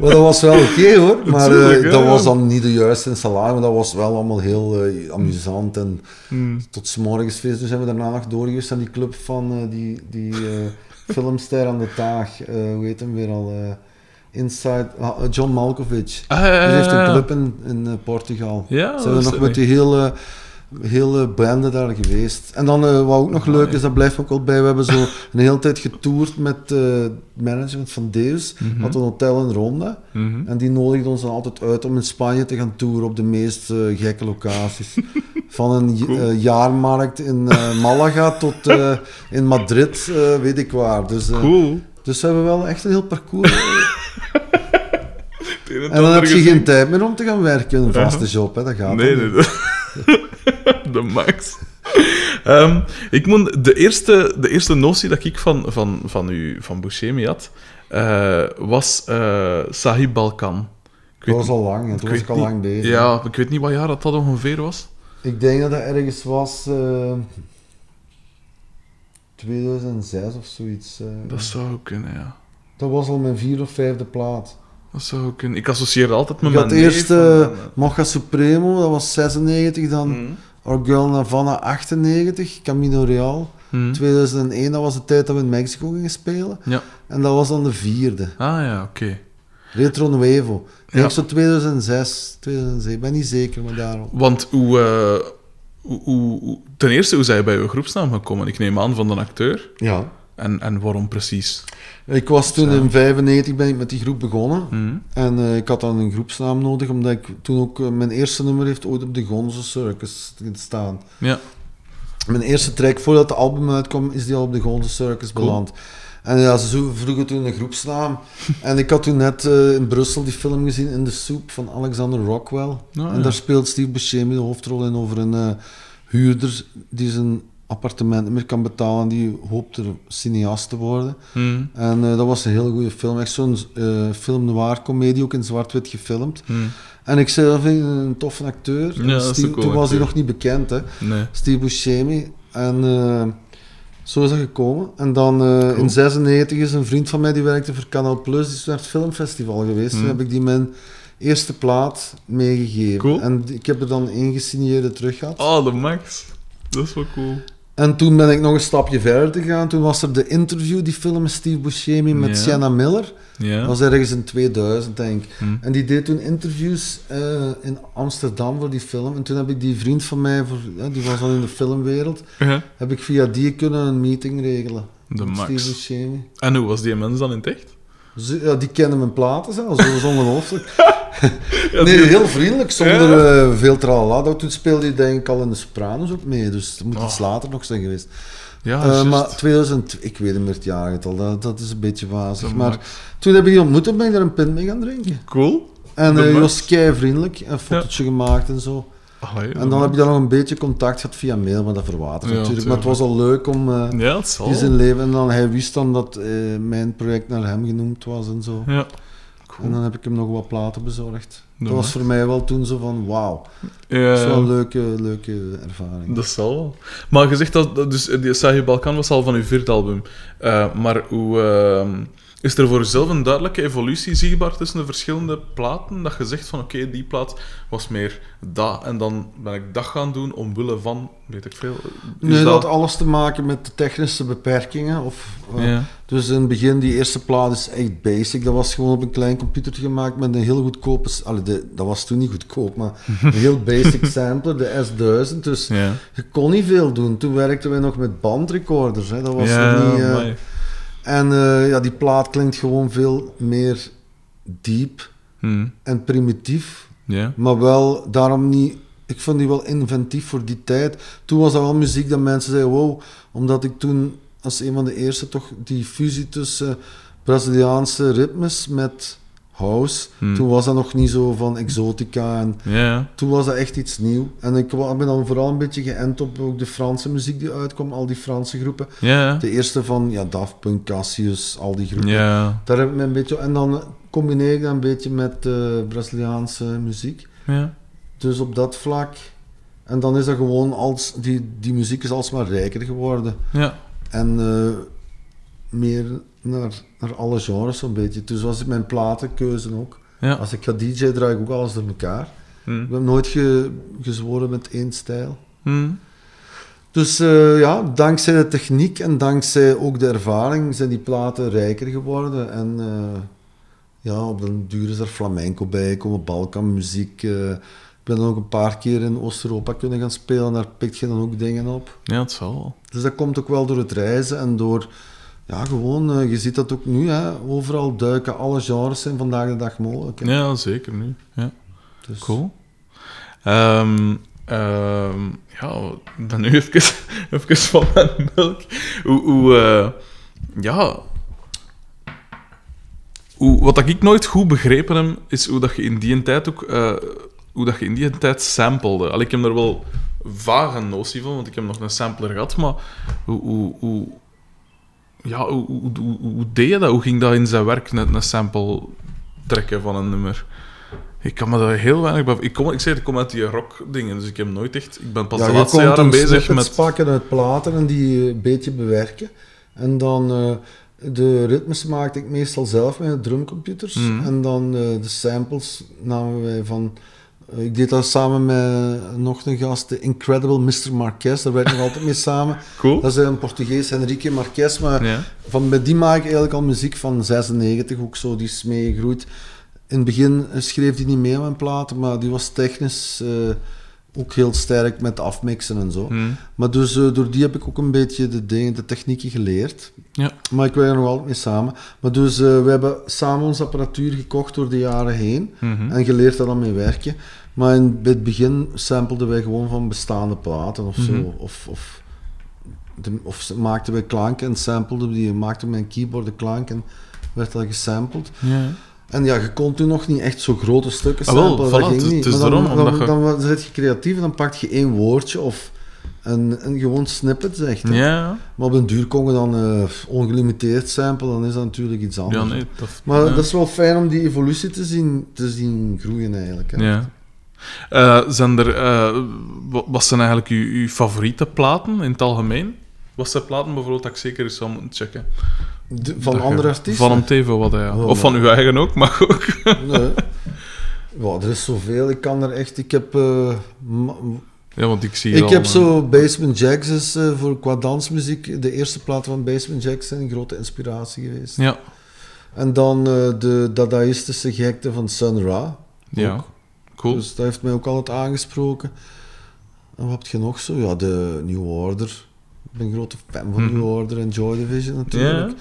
Maar dat was wel oké hoor, maar eh, Natuurlijk, dat ja. was dan niet de juiste installatie, maar dat was wel allemaal heel eh, amusant en Hm. tot 's morgens feest. Dus zijn we daarna nog doorgeweest aan die club van eh, die, die filmster aan de taag, hoe heet hem weer al? Inside, ah, John Malkovich. Ah, ja, ja, Die heeft een club in, in Portugal. Ja, we is nog met die hele, hele bende daar geweest. En dan, eh, wat ook nog leuk is, dat blijft ook wel bij, we hebben zo een hele tijd getoerd met eh, het management van Deus. Mhm. Had een hotel in Ronda. Mhm. En die nodigde ons dan altijd uit om in Spanje te gaan toeren op de meest eh, gekke locaties. Van een Cool. eh, jaarmarkt in eh, Malaga tot eh, in Madrid, eh, weet ik waar. Dus, eh, Cool. dus we hebben wel echt een heel parcours. En dan heb je gezien. geen tijd meer om te gaan werken, een vaste job, hè? dat gaat Nee, nee, niet. de, max. Ehm, ik moet, de, eerste, de eerste notie dat ik van, van, van, u, van Buscemi had, eh, was eh Sahib Balkan. Ik Dat was al lang, toen was ik al niet- lang bezig. Ja, ik weet niet wat jaar dat, dat ongeveer was. Ik denk dat dat ergens was eh 2006 of zoiets. Dat zou ook kunnen, ja. dat was al mijn vierde of vijfde plaat. Dat zou ook kunnen. Ik associeer altijd met Ik mijn eerst neef eh en- Mocha Supremo, dat was 96, dan Mhm. Our Girl Navana 98, Camino Real. Mhm. 2001, dat was de tijd dat we in Mexico gingen spelen. Ja. En dat was dan de vierde. Ah ja, oké. Retro Nuevo. Ja. zo 2006, 2007, ik ben niet zeker, maar daarom. Want hoe, eh, hoe, ten eerste, hoe zijn je bij uw groepsnaam gekomen? Ik neem aan van de acteur. Ja. En, en waarom precies? Ik was toen in 95 ben ik met die groep begonnen. Mhm. En eh, ik had dan een groepsnaam nodig, omdat ik toen ook... eh, mijn eerste nummer heeft ooit op de Gonzo Circus gestaan. Ja. Mijn eerste track, voordat het album uitkwam, is die al op de Gonzo Circus Cool. beland. En ja, ze vroegen toen een groepsnaam. en ik had toen net eh, in Brussel die film gezien, In the Soup, van Alexander Rockwell. Ah, en ja. daar speelt Steve Buscemi de hoofdrol in over een huurder die zijn appartement niet meer kan betalen. Die hoopt er cineast te worden. Hmm. En eh, dat was een hele goede film. Echt zo'n eh, film noir comedie, ook in zwart-wit gefilmd. Hmm. En ik ik een toffe acteur. Ja, Steve- toen was hij nog niet bekend, hè. Nee. Steve Buscemi. En eh, zo is dat gekomen. En dan Cool. in 96 is een vriend van mij die werkte voor Canal Plus, die is naar het filmfestival geweest. Hmm. Toen heb ik die mijn eerste plaat meegegeven. Cool. En ik heb er dan één gesigneerde terug gehad. Oh, de max. Dat is wel cool. En toen ben ik nog een stapje verder gegaan. Toen was er de interview, die film met Steve Buscemi met. Sienna Miller. Dat was ergens in 2000, denk ik. Hmm. En die deed toen interviews eh, in Amsterdam voor die film. En toen heb ik die vriend van mij, voor, ja, die was al in de filmwereld, heb ik via die kunnen een meeting regelen. De met max. Steve Buscemi. En hoe was die mens dan in het echt? Ja, die kennen mijn platen zelfs, dat was ongelooflijk. Ja, nee, heel vriendelijk, zonder eh, veel tralala. Toen speelde hij denk ik al in de Sopranos ook mee, dus het moet iets Oh. later nog zijn geweest. Ja, Eh, juist. maar 2000, ik weet niet meer het jaargetal, dat, dat is een beetje wazig. Maar toen heb ik die ontmoet en ben ik daar een pint mee gaan drinken. Cool. En eh, hij max. was kei vriendelijk, een fotootje gemaakt en zo. Allee, En dan heb je dan nog een beetje contact gehad via mail, maar dat verwatert Ja, natuurlijk. Maar het was al leuk om eh Ja, die zijn leven. En dan, hij wist dan dat eh, mijn project naar hem genoemd was en zo. Ja. En dan heb ik hem nog wat platen bezorgd. Dat was voor mij wel toen zo van, wauw. Ja, Dat is wel een leuke, leuke ervaring. Dat zal wel. Maar je zegt dat, dat dus die Sahih Balkan was al van uw vierde album. Eh, maar hoe, ehm, is er voor jezelf een duidelijke evolutie zichtbaar tussen de verschillende platen? Dat je zegt van oké, die plaat was meer dat en dan ben ik dat gaan doen omwille van, weet ik veel. Is Nee, dat had alles te maken met de technische beperkingen. Of, eh, Ja. Dus in het begin, die eerste plaat is echt basic. Dat was gewoon op een klein computer gemaakt met een heel goedkope... Allee, de, dat was toen niet goedkoop, maar een heel basic sampler, de S1000. Dus Ja. je kon niet veel doen. Toen werkten wij nog met bandrecorders. Hè. Dat was ja, niet... eh. En eh, ja, die plaat klinkt gewoon veel meer diep Hm. en primitief. Maar wel, daarom niet... Ik vond die wel inventief voor die tijd. Toen was dat wel muziek dat mensen zeiden, wow. Omdat ik toen als een van de eerste toch die fusie tussen Braziliaanse ritmes met house. Hmm. Toen was dat nog niet zo van exotica. En Ja. toen was dat echt iets nieuw. En ik ben dan vooral een beetje geënt op ook de Franse muziek die uitkwam. Al die Franse groepen. Ja. De eerste van ja, Daft Punk, Cassius, al die groepen. Daar heb ik me een beetje... En dan combineer ik dat een beetje met eh, Braziliaanse muziek. Ja. Dus op dat vlak. En dan is dat gewoon als. Die, die muziek is alsmaar rijker geworden. Ja. En eh, meer naar, naar alle genres zo'n beetje. Dus was ik mijn platenkeuze ook. Ja. Als ik ga DJ draai ik ook alles door elkaar. Ik heb nooit ge, gezworen met één stijl. Hm. Dus eh, ja, dankzij de techniek en dankzij ook de ervaring zijn die platen rijker geworden. En eh, ja, op den duur is er flamenco bij gekomen, Balkanmuziek. eh ik ben dan ook een paar keer in Oost-Europa kunnen gaan spelen, daar pikt je dan ook dingen op. Ja, het zal wel. Dus dat komt ook wel door het reizen en door, ja, gewoon, eh, je ziet dat ook nu, hè, overal duiken, alle genres zijn vandaag de dag mogelijk. hè. Ja, zeker nu. Ja. Dus, Cool. Ehm, ehm, ja, dan nu even, even van mijn melk. Hoe, hoe eh, ja... Hoe, wat dat ik nooit goed begrepen heb, is hoe dat je in die tijd ook... eh, hoe dat je in die tijd sampelde. Al, ik heb er wel vage notie van, want ik heb nog een sampler gehad, maar hoe... hoe, hoe ja, hoe, hoe, hoe, hoe deed je dat? Hoe ging dat in zijn werk, een, een sample trekken van een nummer? Ik kan me daar heel weinig bij... Ik, kom, ik zeg, ik kom uit die rock-dingen, dus ik heb nooit echt... Ik ben pas Ja, de laatste jaren bezig met... pakken uit platen en die eh, een beetje bewerken. En dan eh, de ritmes maakte ik meestal zelf met drumcomputers. Mhm. En dan eh, de samples namen wij van... ik deed dat samen met nog een gast, de Incredible Mr. Marquez. Daar werk ik nog altijd mee samen. Cool. Dat is een Portugees, Henrique Marquez. Maar Ja. van, met die maak ik eigenlijk al muziek van 96, ook zo, die is meegegroeid. In het begin schreef hij niet mee aan mijn platen, maar die was technisch eh, ook heel sterk met afmixen en zo. Hm. Maar dus eh, door die heb ik ook een beetje de, dingen, de technieken geleerd. Ja. Maar ik werk er nog altijd mee samen. Maar dus eh, we hebben samen onze apparatuur gekocht door de jaren heen Mhm. en geleerd daar dan mee werken. Maar in het begin sampelden wij gewoon van bestaande platen of Mhm. zo. Of, of, de, of maakten wij klanken en sampelden die. Maakten mijn keyboard de klank en werd dat gesampled. Ja. En ja, je kon toen nog niet echt zo grote stukken Ah, wel, samplen. voilà, dat ging niet. Maar dan, dan, je- dan, dan zit je creatief en dan pak je één woordje of En, en gewoon snippets echt. hè. Ja, Maar op een duur kon je dan eh, ongelimiteerd sample, dan is dat natuurlijk iets anders. ja, nee. Dat, Maar ja. dat is wel fijn om die evolutie te zien, te zien groeien eigenlijk. Hè. Ja. Eh, zijn er, eh, wa- wat zijn eigenlijk uw, uw favoriete platen in het algemeen? Wat zijn platen bijvoorbeeld dat ik zeker eens zou moeten checken? De- van andere artiesten? Van een TV wat, ja. Oh, of van uw eigen ook, mag ook. Nee. Ja, er is zoveel. Ik kan er echt... Ik heb... eh, ja, want ik zie ik heb zo Basement Jacks is eh, voor qua dansmuziek. De eerste platen van Basement Jacks zijn een grote inspiratie geweest. Ja, En dan eh, de dadaïstische gekte van Sun Ra. ja. Cool. Dus dat heeft mij ook altijd aangesproken. En wat heb je nog zo? Ja, de New Order. Ik ben een grote fan van Mhm. New Order en Joy Division natuurlijk.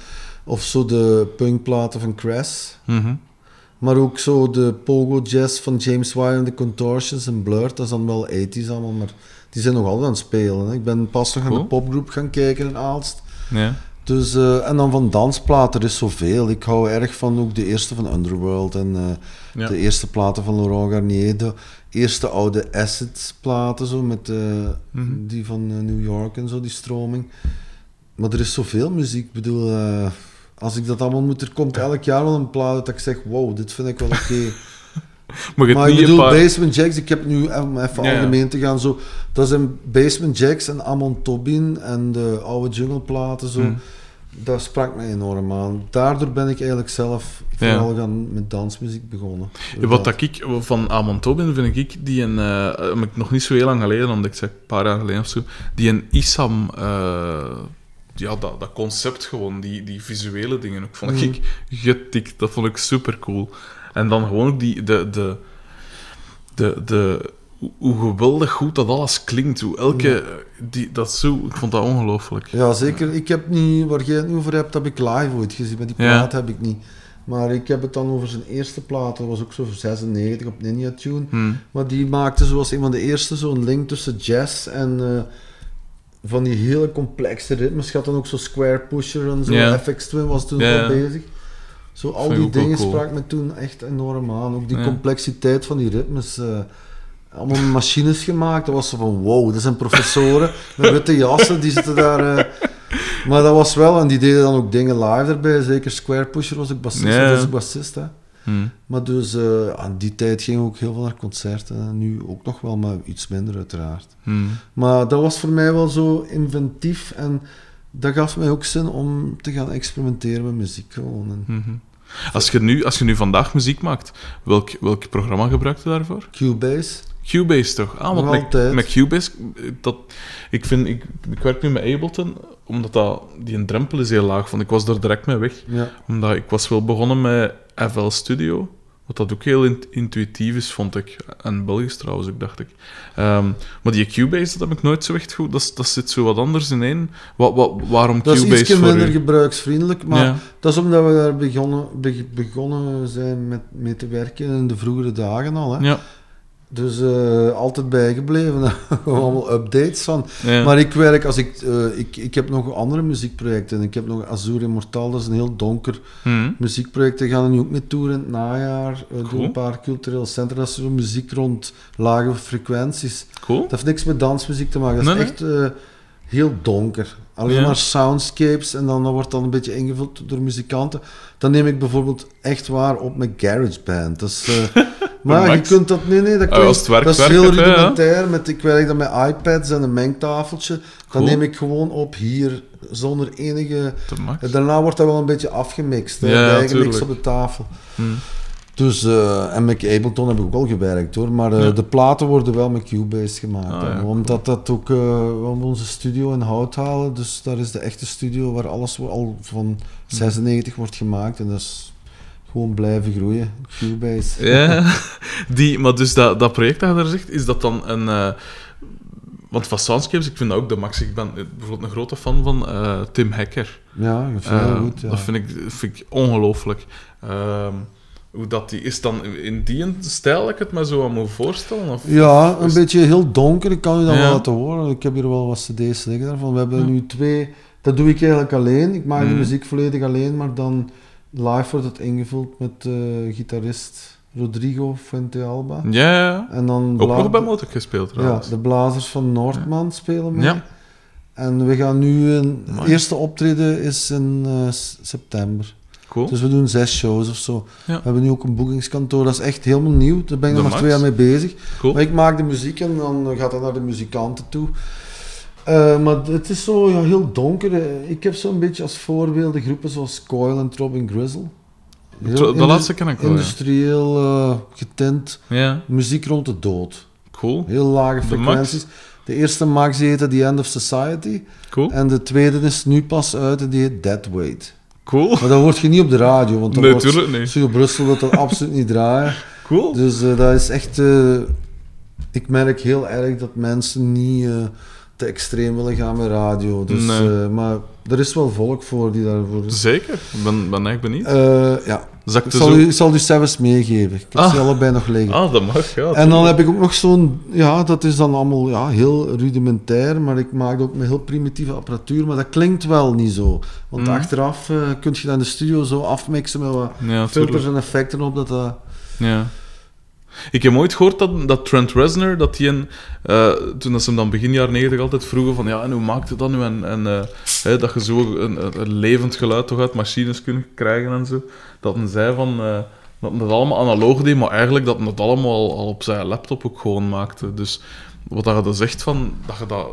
Of zo de punkplaten van Crash. Mhm. Maar ook zo de pogo jazz van James Wire en de Contortions en Blur. Dat is dan wel 80s allemaal, maar die zijn nog altijd aan het spelen. Hè. Ik ben pas nog naar Cool. de popgroep gaan kijken in Aalst. Dus, eh, en dan van dansplaten, er is zoveel. Ik hou erg van ook de eerste van Underworld en eh, Ja. de eerste platen van Laurent Garnier. De eerste oude Acid platen, zo, met eh, Mhm. die van eh, New York en zo, die stroming. Maar er is zoveel muziek. Ik bedoel, eh, als ik dat allemaal moet, er komt elk jaar wel een plaat dat ik zeg, wow, dit vind ik wel oké. Maar maar ik bedoel, paar... Basement Jacks, ik heb nu, om even Ja, ja. algemeen te gaan, zo, dat zijn Basement Jacks en Amon Tobin en de oude jungle platen, zo. Hmm. Dat sprak mij enorm aan. Daardoor ben ik eigenlijk zelf vooral gaan met dansmuziek begonnen. Ja, wat dat ik van Amon Tobin vind ik die een eh, ik nog niet zo heel lang geleden ontdekt, zeg een paar jaar geleden of zo, die een Isam eh, ja, dat, dat concept gewoon, die, die visuele dingen ook, vond Mhm. ik getikt. Dat vond ik super cool. En dan gewoon ook die, de, de, de, de, hoe- geweldig goed dat alles klinkt. Hoe elke, die, dat zo, ik vond dat ongelooflijk. Ja, zeker. Ik heb niet, waar jij het nu over hebt, heb ik live ooit gezien. Maar die Ja. plaat heb ik niet. Maar ik heb het dan over zijn eerste plaat. Dat was ook zo voor 96 op Ninja Tune. Hm. Maar die maakte zoals een van de eerste zo'n link tussen jazz en eh, van die hele complexe ritmes. Je had dan ook zo Square Pusher en zo. FX Twin was toen al ja. bezig. Zo al die wel dingen cool. sprak me toen echt enorm aan. Ook die complexiteit van die ritmes. eh, allemaal machines gemaakt. Dat was zo van wow, dat zijn professoren met witte jassen. Die zitten daar... eh, maar dat was wel, en die deden dan ook dingen live erbij. Zeker Square Pusher was ook bassist. Ja. Bassist, hè. Hm. Maar dus eh, aan die tijd ging ook heel veel naar concerten. En nu ook nog wel, maar iets minder uiteraard. Hm. Maar dat was voor mij wel zo inventief en dat gaf mij ook zin om te gaan experimenteren met muziek gewoon. En Mhm. Als je, nu, als je nu vandaag muziek maakt, welk, welk programma gebruik je daarvoor? Cubase, Cubase toch? Ah, want met, met Cubase, dat, ik, vind, ik, ik werk nu met Ableton, omdat dat, die een drempel is heel laag. Want ik was er direct mee weg. ja. Omdat ik was wel begonnen met FL Studio, wat dat ook heel int- intuïtief is, vond ik. En Belgisch trouwens ook, dacht ik. Ehm, maar die Cubase, dat heb ik nooit zo echt goed. Dat, is- dat zit zo wat anders in één. Wat, wat, waarom Dat is Cubase iets voor minder u? gebruiksvriendelijk, maar Ja. dat is omdat we daar begonnen, be- begonnen zijn met mee te werken in de vroegere dagen al. Hè. Ja, Dus eh, altijd bijgebleven, allemaal updates van. ja. Maar ik werk, als ik, eh, ik, ik heb nog andere muziekprojecten. Ik heb nog Azur Immortal, dat is een heel donker Hm. muziekproject. Daar gaan we nu ook mee toeren in het najaar. Eh, Cool. Doen een paar culturele centra. Dat is zo muziek rond lage frequenties. Cool. Dat heeft niks met dansmuziek te maken. Dat Nee, is echt eh, heel donker. Alleen Ja. maar soundscapes en dan dat wordt dan een beetje ingevuld door muzikanten. Dan neem ik bijvoorbeeld echt waar op met GarageBand. Dat is, eh, maar je kunt dat... Nee, nee, dat, Ah, klinkt- als het werkt, dat is heel rudimentair. Met, ik werk dan met iPads en een mengtafeltje. Dan Cool. neem ik gewoon op hier, zonder enige... Daarna wordt dat wel een beetje afgemixt. Hè, Ja, ja, bijgemixt tuurlijk. op de tafel. Hm. Dus, eh, en met Ableton heb ik ook al gewerkt hoor. Maar eh, Ja. de platen worden wel met Cubase gemaakt. Ah, ja, Omdat dat ook, we hebben onze studio in hout halen. Dus daar is de echte studio waar alles al van 96 wordt gemaakt. En dat is gewoon blijven groeien. Cubase. Ja, die, maar dus dat, dat project dat je daar zegt, is dat dan een... eh, want van Soundscapes, ik vind dat ook de max. Ik ben bijvoorbeeld een grote fan van eh, Tim Hacker. Ja, heel Eh, goed. Ja. Dat vind ik, vind ik ongelooflijk. Ehm, hoe dat die... Is dan in die stijl dat ik het me zo aan moet voorstellen? Of? Ja, een Is- beetje heel donker. Ik kan je dat Ja. wel laten horen. Ik heb hier wel wat cd's liggen daarvan. We hebben Ja. nu twee... Dat doe ik eigenlijk alleen. Ik maak de Mhm. muziek volledig alleen, maar dan live wordt het ingevuld met eh gitarist Rodrigo Fuentealba. Ja, ja, ja. En dan Ook nog bij Motor gespeeld Ja, trouwens. de blazers van Noordman spelen mee. Ja. En we gaan nu... Een eerste optreden is in eh, september. Cool. Dus we doen zes shows of zo. Ja. We hebben nu ook een boekingskantoor. Dat is echt helemaal nieuw. Daar ben ik nog maar max. twee jaar mee bezig. Cool. Maar ik maak de muziek en dan gaat dat naar de muzikanten toe. Eh, maar het is zo ja, heel donker. Eh, Ik heb zo'n beetje als voorbeelden groepen zoals Coil en Throbbing Grizzle. Heel de laatste ken ik wel. Industrieel eh, getint. Muziek rond de dood. cool. Heel lage frequenties. De eerste max die heette The End of Society. Cool. En de tweede is nu pas uit en die heet Dead Weight. Cool. Maar dat hoort je niet op de radio, want dan Nee, wordt Brussel dat er absoluut niet draaien. Cool. Dus dat is echt... ik merk heel erg dat mensen niet te extreem willen gaan met radio. Dus, Nee. eh, maar er is wel volk voor die daarvoor... Zeker. Ik ben, ben echt benieuwd. Eh, ja, ik zal, zo... u, ik zal u meegeven. Ik heb Ah. ze allebei nog liggen. Ah, dat mag, ja. En dan heb ik ook nog zo'n, ja, dat is dan allemaal ja, heel rudimentair, maar ik maak ook met heel primitieve apparatuur, maar dat klinkt wel niet zo. Want Mhm. achteraf eh, kun je dat in de studio zo afmixen met wat Ja, filters en effecten op, dat dat... Ja. Ik heb ooit gehoord dat, dat Trent Reznor, dat die een, eh, toen dat ze hem dan begin jaren 90 altijd vroegen van ja, en hoe maakt het dat nu? En, en eh, dat je zo een, levend geluid toch uit machines kunt krijgen en zo. Dat hij zei van eh, dat hij dat allemaal analoog deed, maar eigenlijk dat hij dat allemaal al op zijn laptop ook gewoon maakte. Dus wat dat je dan zegt van dat je dat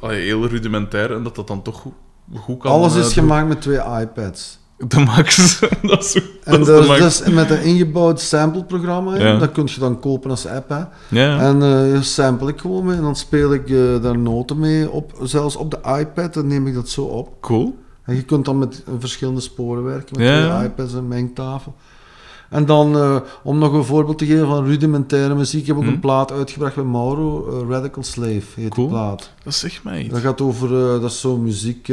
allee, heel rudimentair en dat dat dan toch goed, goed kan. Alles is doen. gemaakt met twee iPads. De max. dat is, En dat is de is max. dus met een ingebouwd sampleprogramma. Ja. dat kun je dan kopen als app. Hè. Ja. En eh sample ik gewoon mee en dan speel ik eh, daar noten mee, op, zelfs op de iPad, dan neem ik dat zo op. cool. En je kunt dan met eh, verschillende sporen werken, met Ja, twee iPads en mengtafel. En dan, om nog een voorbeeld te geven van rudimentaire muziek, heb ik ook Hm. een plaat uitgebracht met Mauro, Radical Slave heet Cool. die plaat. Dat zegt mij iets. Dat gaat over, dat is zo muziek,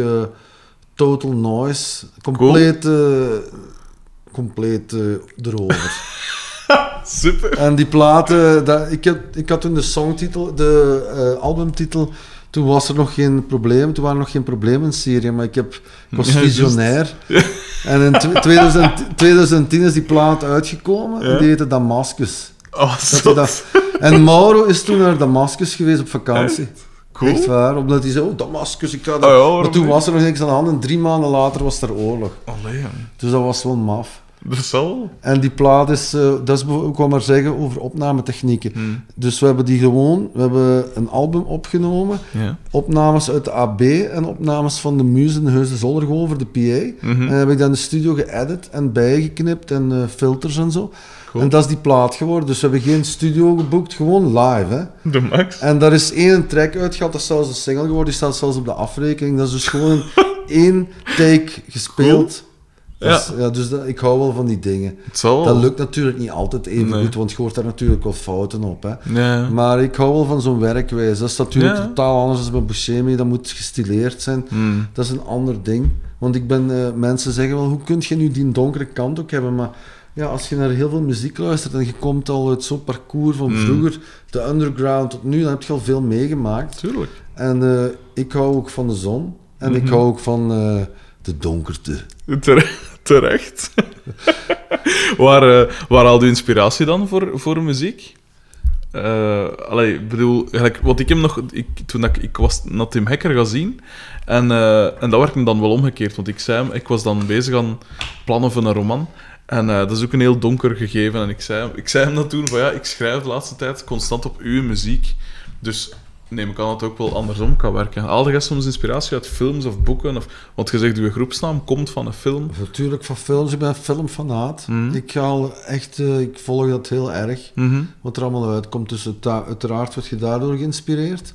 total noise, compleet, eh, compleet eh, erover. Super. en die platen, dat, ik, had, ik had toen de songtitel, de eh, albumtitel, toen was er nog geen probleem, toen waren er nog geen problemen in Syrië, maar ik, heb, ik was Ja, visionair. En in tw- 2000 2010 is die plaat uitgekomen, en die heette Damascus. Oh, dat- En Mauro is toen naar Damascus geweest op vakantie. Cool. Echt waar, omdat hij zei, oh Damascus, ik ga Oh daar. ja, maar toen was er nog niks aan de hand en drie maanden later was er oorlog. Allee. Dus dat was wel maf. dat zal. En die plaat is, eh, dat is, ik wou maar zeggen over opnametechnieken. Hm. Dus we hebben die gewoon, we hebben een album opgenomen, Ja. opnames uit de AB en opnames van de muzen, de Heus de Zoldergolver, de PA. Mhm. En heb ik dan de studio geëdit en bijgeknipt en eh, filters en zo. Cool. En dat is die plaat geworden. Dus we hebben geen studio geboekt, gewoon live. Hè. De max. En daar is één track uitgehaald, dat is zelfs een single geworden, die staat zelfs op de afrekening. Dat is dus gewoon één take gespeeld. Ja. Dus, ja, dus dat, ik hou wel van die dingen. Zal. Dat lukt natuurlijk niet altijd even Nee. goed, want je hoort daar natuurlijk wel fouten op. Hè. Ja. Maar ik hou wel van zo'n werkwijze. Dat is natuurlijk totaal anders dan bij Buscemi. Dat moet gestileerd zijn. Hm. Dat is een ander ding. Want ik ben, eh, mensen zeggen wel, hoe kun je nu die donkere kant ook hebben? Maar ja, als je naar heel veel muziek luistert en je komt al uit zo'n parcours van Mm. vroeger, de underground tot nu, dan heb je al veel meegemaakt. Tuurlijk. En eh, ik hou ook van de zon. En ik Mhm. hou ook van eh, de donkerte. Tere- Terecht. waar, eh, waar haal je inspiratie dan voor, voor muziek? Allee, ik bedoel, wat ik hem nog... Ik, toen ik, ik was naar Tim Hekker gaan zien, en, en dat werd hem dan wel omgekeerd, want ik zei hem, ik was dan bezig aan plannen van een roman, en eh, dat is ook een heel donker gegeven, en ik zei, hem- ik zei hem dat toen, van ja, ik schrijf de laatste tijd constant op uw muziek, dus neem ik aan dat het ook wel andersom kan werken. Haal jij soms inspiratie uit films of boeken? Of, want je zegt, uw groepsnaam komt van een film. Natuurlijk van films. Ik ben een filmfanaat. Mhm. Ik ga al echt... eh, ik volg dat heel erg. Mhm. wat er allemaal uitkomt. Dus uiteraard word je daardoor geïnspireerd.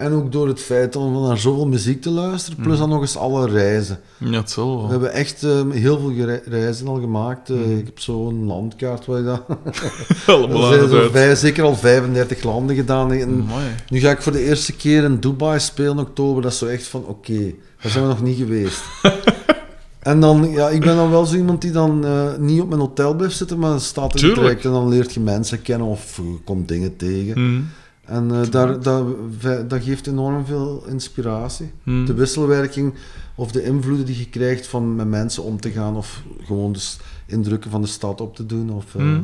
En ook door het feit om naar zoveel muziek te luisteren, plus dan nog eens alle reizen. Ja, het zal wel. We hebben echt eh, heel veel reizen al gemaakt. Eh, Ik heb zo'n landkaart waar je dat... Allemaal zijn het zo vijf, zeker al 35 landen gedaan. En nu ga ik voor de eerste keer in Dubai spelen in oktober. Dat is zo echt van, oké, daar zijn we nog niet geweest. En dan, ja, ik ben dan wel zo iemand die dan eh, niet op mijn hotel blijft zitten, maar staat in Tuurlijk. traject en dan leert je mensen kennen of je komt dingen tegen. Mhm. En eh, daar, dat, dat geeft enorm veel inspiratie. Mhm. De wisselwerking of de invloeden die je krijgt van met mensen om te gaan of gewoon dus indrukken van de stad op te doen. Of, eh, Mhm.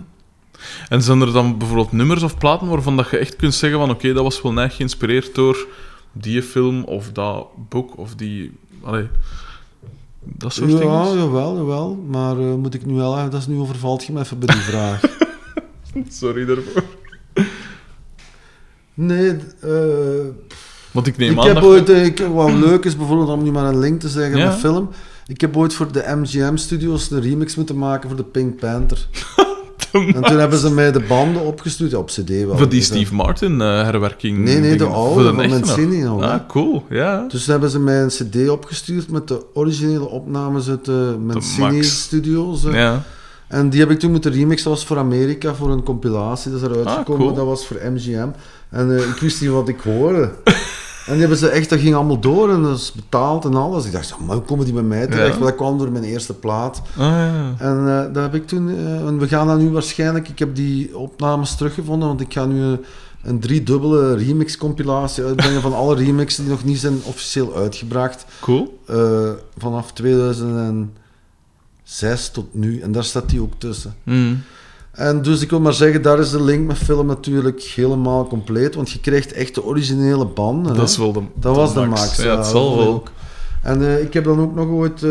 En zijn er dan bijvoorbeeld nummers of platen waarvan dat je echt kunt zeggen van oké, dat was wel net geïnspireerd door die film of dat boek of die... Allee, dat soort Ja, dingen? jawel, jawel. Maar eh, moet ik nu wel... Dat is nu overvalt je me even bij die vraag. Sorry daarvoor. Nee, eh... Want ik neem Ik aan heb dat ooit, eh, ik, wat leuk is bijvoorbeeld om nu maar een link te zeggen Ja. met film. Ik heb ooit voor de MGM Studios een remix moeten maken voor de Pink Panther. En toen hebben ze mij de banden opgestuurd, ja, op CD wel. Voor die Dus, eh, Steve Martin herwerking. Nee, nee, de oude, de van. Mancini nog. Ah, cool, ja. Dus hebben ze mij een CD opgestuurd met de originele opnames uit de Mancini Max. Studios. Ja. En die heb ik toen moeten remixen. Dat was voor Amerika, voor een compilatie. Dat is eruit Ah, gekomen. cool. Dat was voor MGM. En eh, ik wist niet wat ik hoorde. en die hebben ze echt, dat ging allemaal door en dat is betaald en alles. Ik dacht, maar hoe komen die bij mij terecht? Ja. Want dat kwam door mijn eerste plaat. Ah, ja. En eh dat heb ik toen... eh, en we gaan dat nu waarschijnlijk... Ik heb die opnames teruggevonden, want ik ga nu eh, een driedubbele remix-compilatie uitbrengen van alle remixen die nog niet zijn officieel uitgebracht. Cool. vanaf 2006 tot nu. En daar staat die ook tussen. Mm. En dus ik wil maar zeggen, daar is de link met film natuurlijk helemaal compleet, want je krijgt echt de originele banden. Dat is wel de dat was de max. Ja, het dat zal wel. ook. En eh, ik heb dan ook nog ooit, eh,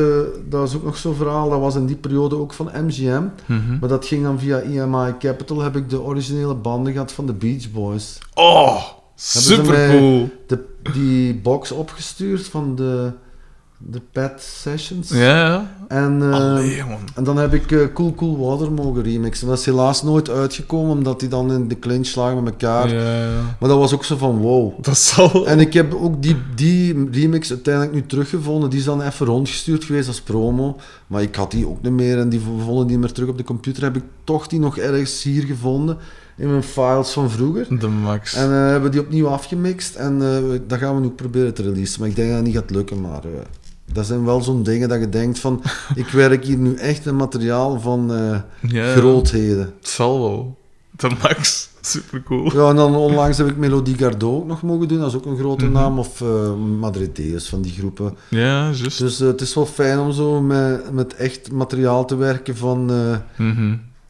dat is ook nog zo'n verhaal, dat was in die periode ook van MGM, Mhm. maar dat ging dan via EMI Capital, heb ik de originele banden gehad van de Beach Boys. Oh, ze super mij- cool. De, die box opgestuurd van de, de Pet Sessions. Ja, ja. En, eh, Allee, en dan heb ik eh, Cool Cool Water mogen remixen. Dat is helaas nooit uitgekomen, omdat die dan in de clinch lagen met elkaar. Ja, ja. Maar dat was ook zo van wow. Dat zal... En ik heb ook die, die remix uiteindelijk nu teruggevonden. Die is dan even rondgestuurd geweest als promo. Maar ik had die ook niet meer en die vonden die meer terug op de computer. Heb ik toch die nog ergens hier gevonden in mijn files van vroeger. De max. En eh, hebben die opnieuw afgemixt en dat gaan we nu proberen te releasen. Maar ik denk dat het niet gaat lukken, maar dat zijn wel zo'n dingen dat je denkt van, ik werk hier nu echt een materiaal van eh, ja, grootheden. Het zal wel. De max. Super cool. Ja, en dan onlangs heb ik Melodie Gardot ook nog mogen doen, dat is ook een grote Mhm. naam, of eh Madrideus van die groepen. Ja, juist. Dus eh, het is wel fijn om zo met, met echt materiaal te werken van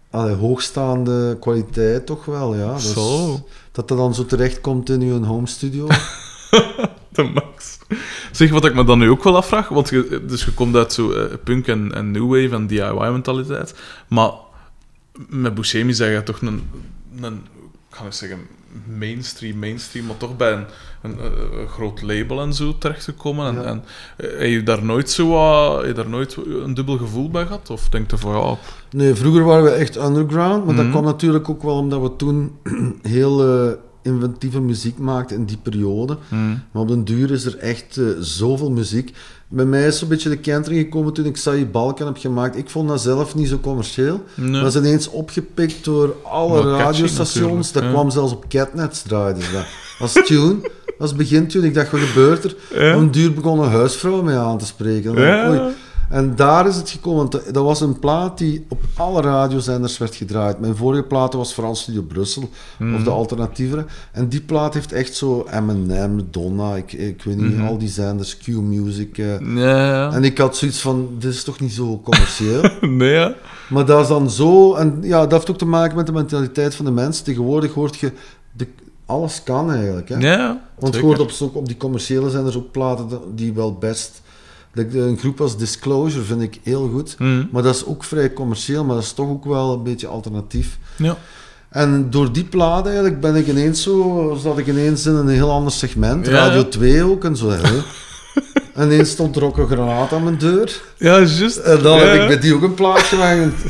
allee, hoogstaande kwaliteit toch wel, ja. Dus Zo. Dat dat dan zo terechtkomt in uw home studio. De max. Zeg, wat ik me dan nu ook wel afvraag, want je, dus je komt uit zo eh, punk en, en new wave en DIY-mentaliteit, maar met Buscemi zeg je toch een, een, ik ga zeggen, mainstream, mainstream, maar toch bij een, een, eh, een groot label en zo terechtgekomen. En, Ja. en eh, heb je daar nooit zo wat- heb je daar nooit een dubbel gevoel bij gehad? Of denk je van, ja, Nee, vroeger waren we echt underground, maar dat Mhm. kwam natuurlijk ook wel omdat we toen heel eh, inventieve muziek maakten in die periode. hmm, Maar op den duur is er echt eh, zoveel muziek. Bij mij is zo'n beetje de kentering gekomen toen ik Saï Balkan heb gemaakt. Ik vond dat zelf niet zo commercieel. nee. Dat is ineens opgepikt door alle Maar radiostations. Dat ja. kwam zelfs op Catnets draaiden ze dat. Als tune, als begintune. Ik dacht, wat gebeurt er? Ja. Op een duur begonnen huisvrouwen mij aan te spreken. En, dan, Ja. oei. En daar is het gekomen. want Dat was een plaat die op alle radiozenders werd gedraaid. Mijn vorige plaat was vooral Studio Brussel, Mhm. of de alternatievere. En die plaat heeft echt zo M&M, Donna, ik, ik weet niet, Mhm. al die zenders, Q-Music. eh. Ja, ja. En ik had zoiets van, dit is toch niet zo commercieel? Nee, ja. Maar dat is dan zo, en ja, dat heeft ook te maken met de mentaliteit van de mensen. Tegenwoordig hoort je, de, alles kan eigenlijk. Hè? Ja, Want je hoort op, op die commerciële zenders ook platen die wel best. Een groep als Disclosure vind ik heel goed. Hmm. Maar dat is ook vrij commercieel, maar dat is toch ook wel een beetje alternatief. Ja. En door die plaat eigenlijk ben ik ineens zo, zat ik ineens in een heel ander segment. Ja, Radio ja. 2 ook en zo. Hè. en ineens stond er ook een granaat aan mijn deur. Ja, juist. En dan heb ik met die ook een plaat gemaakt.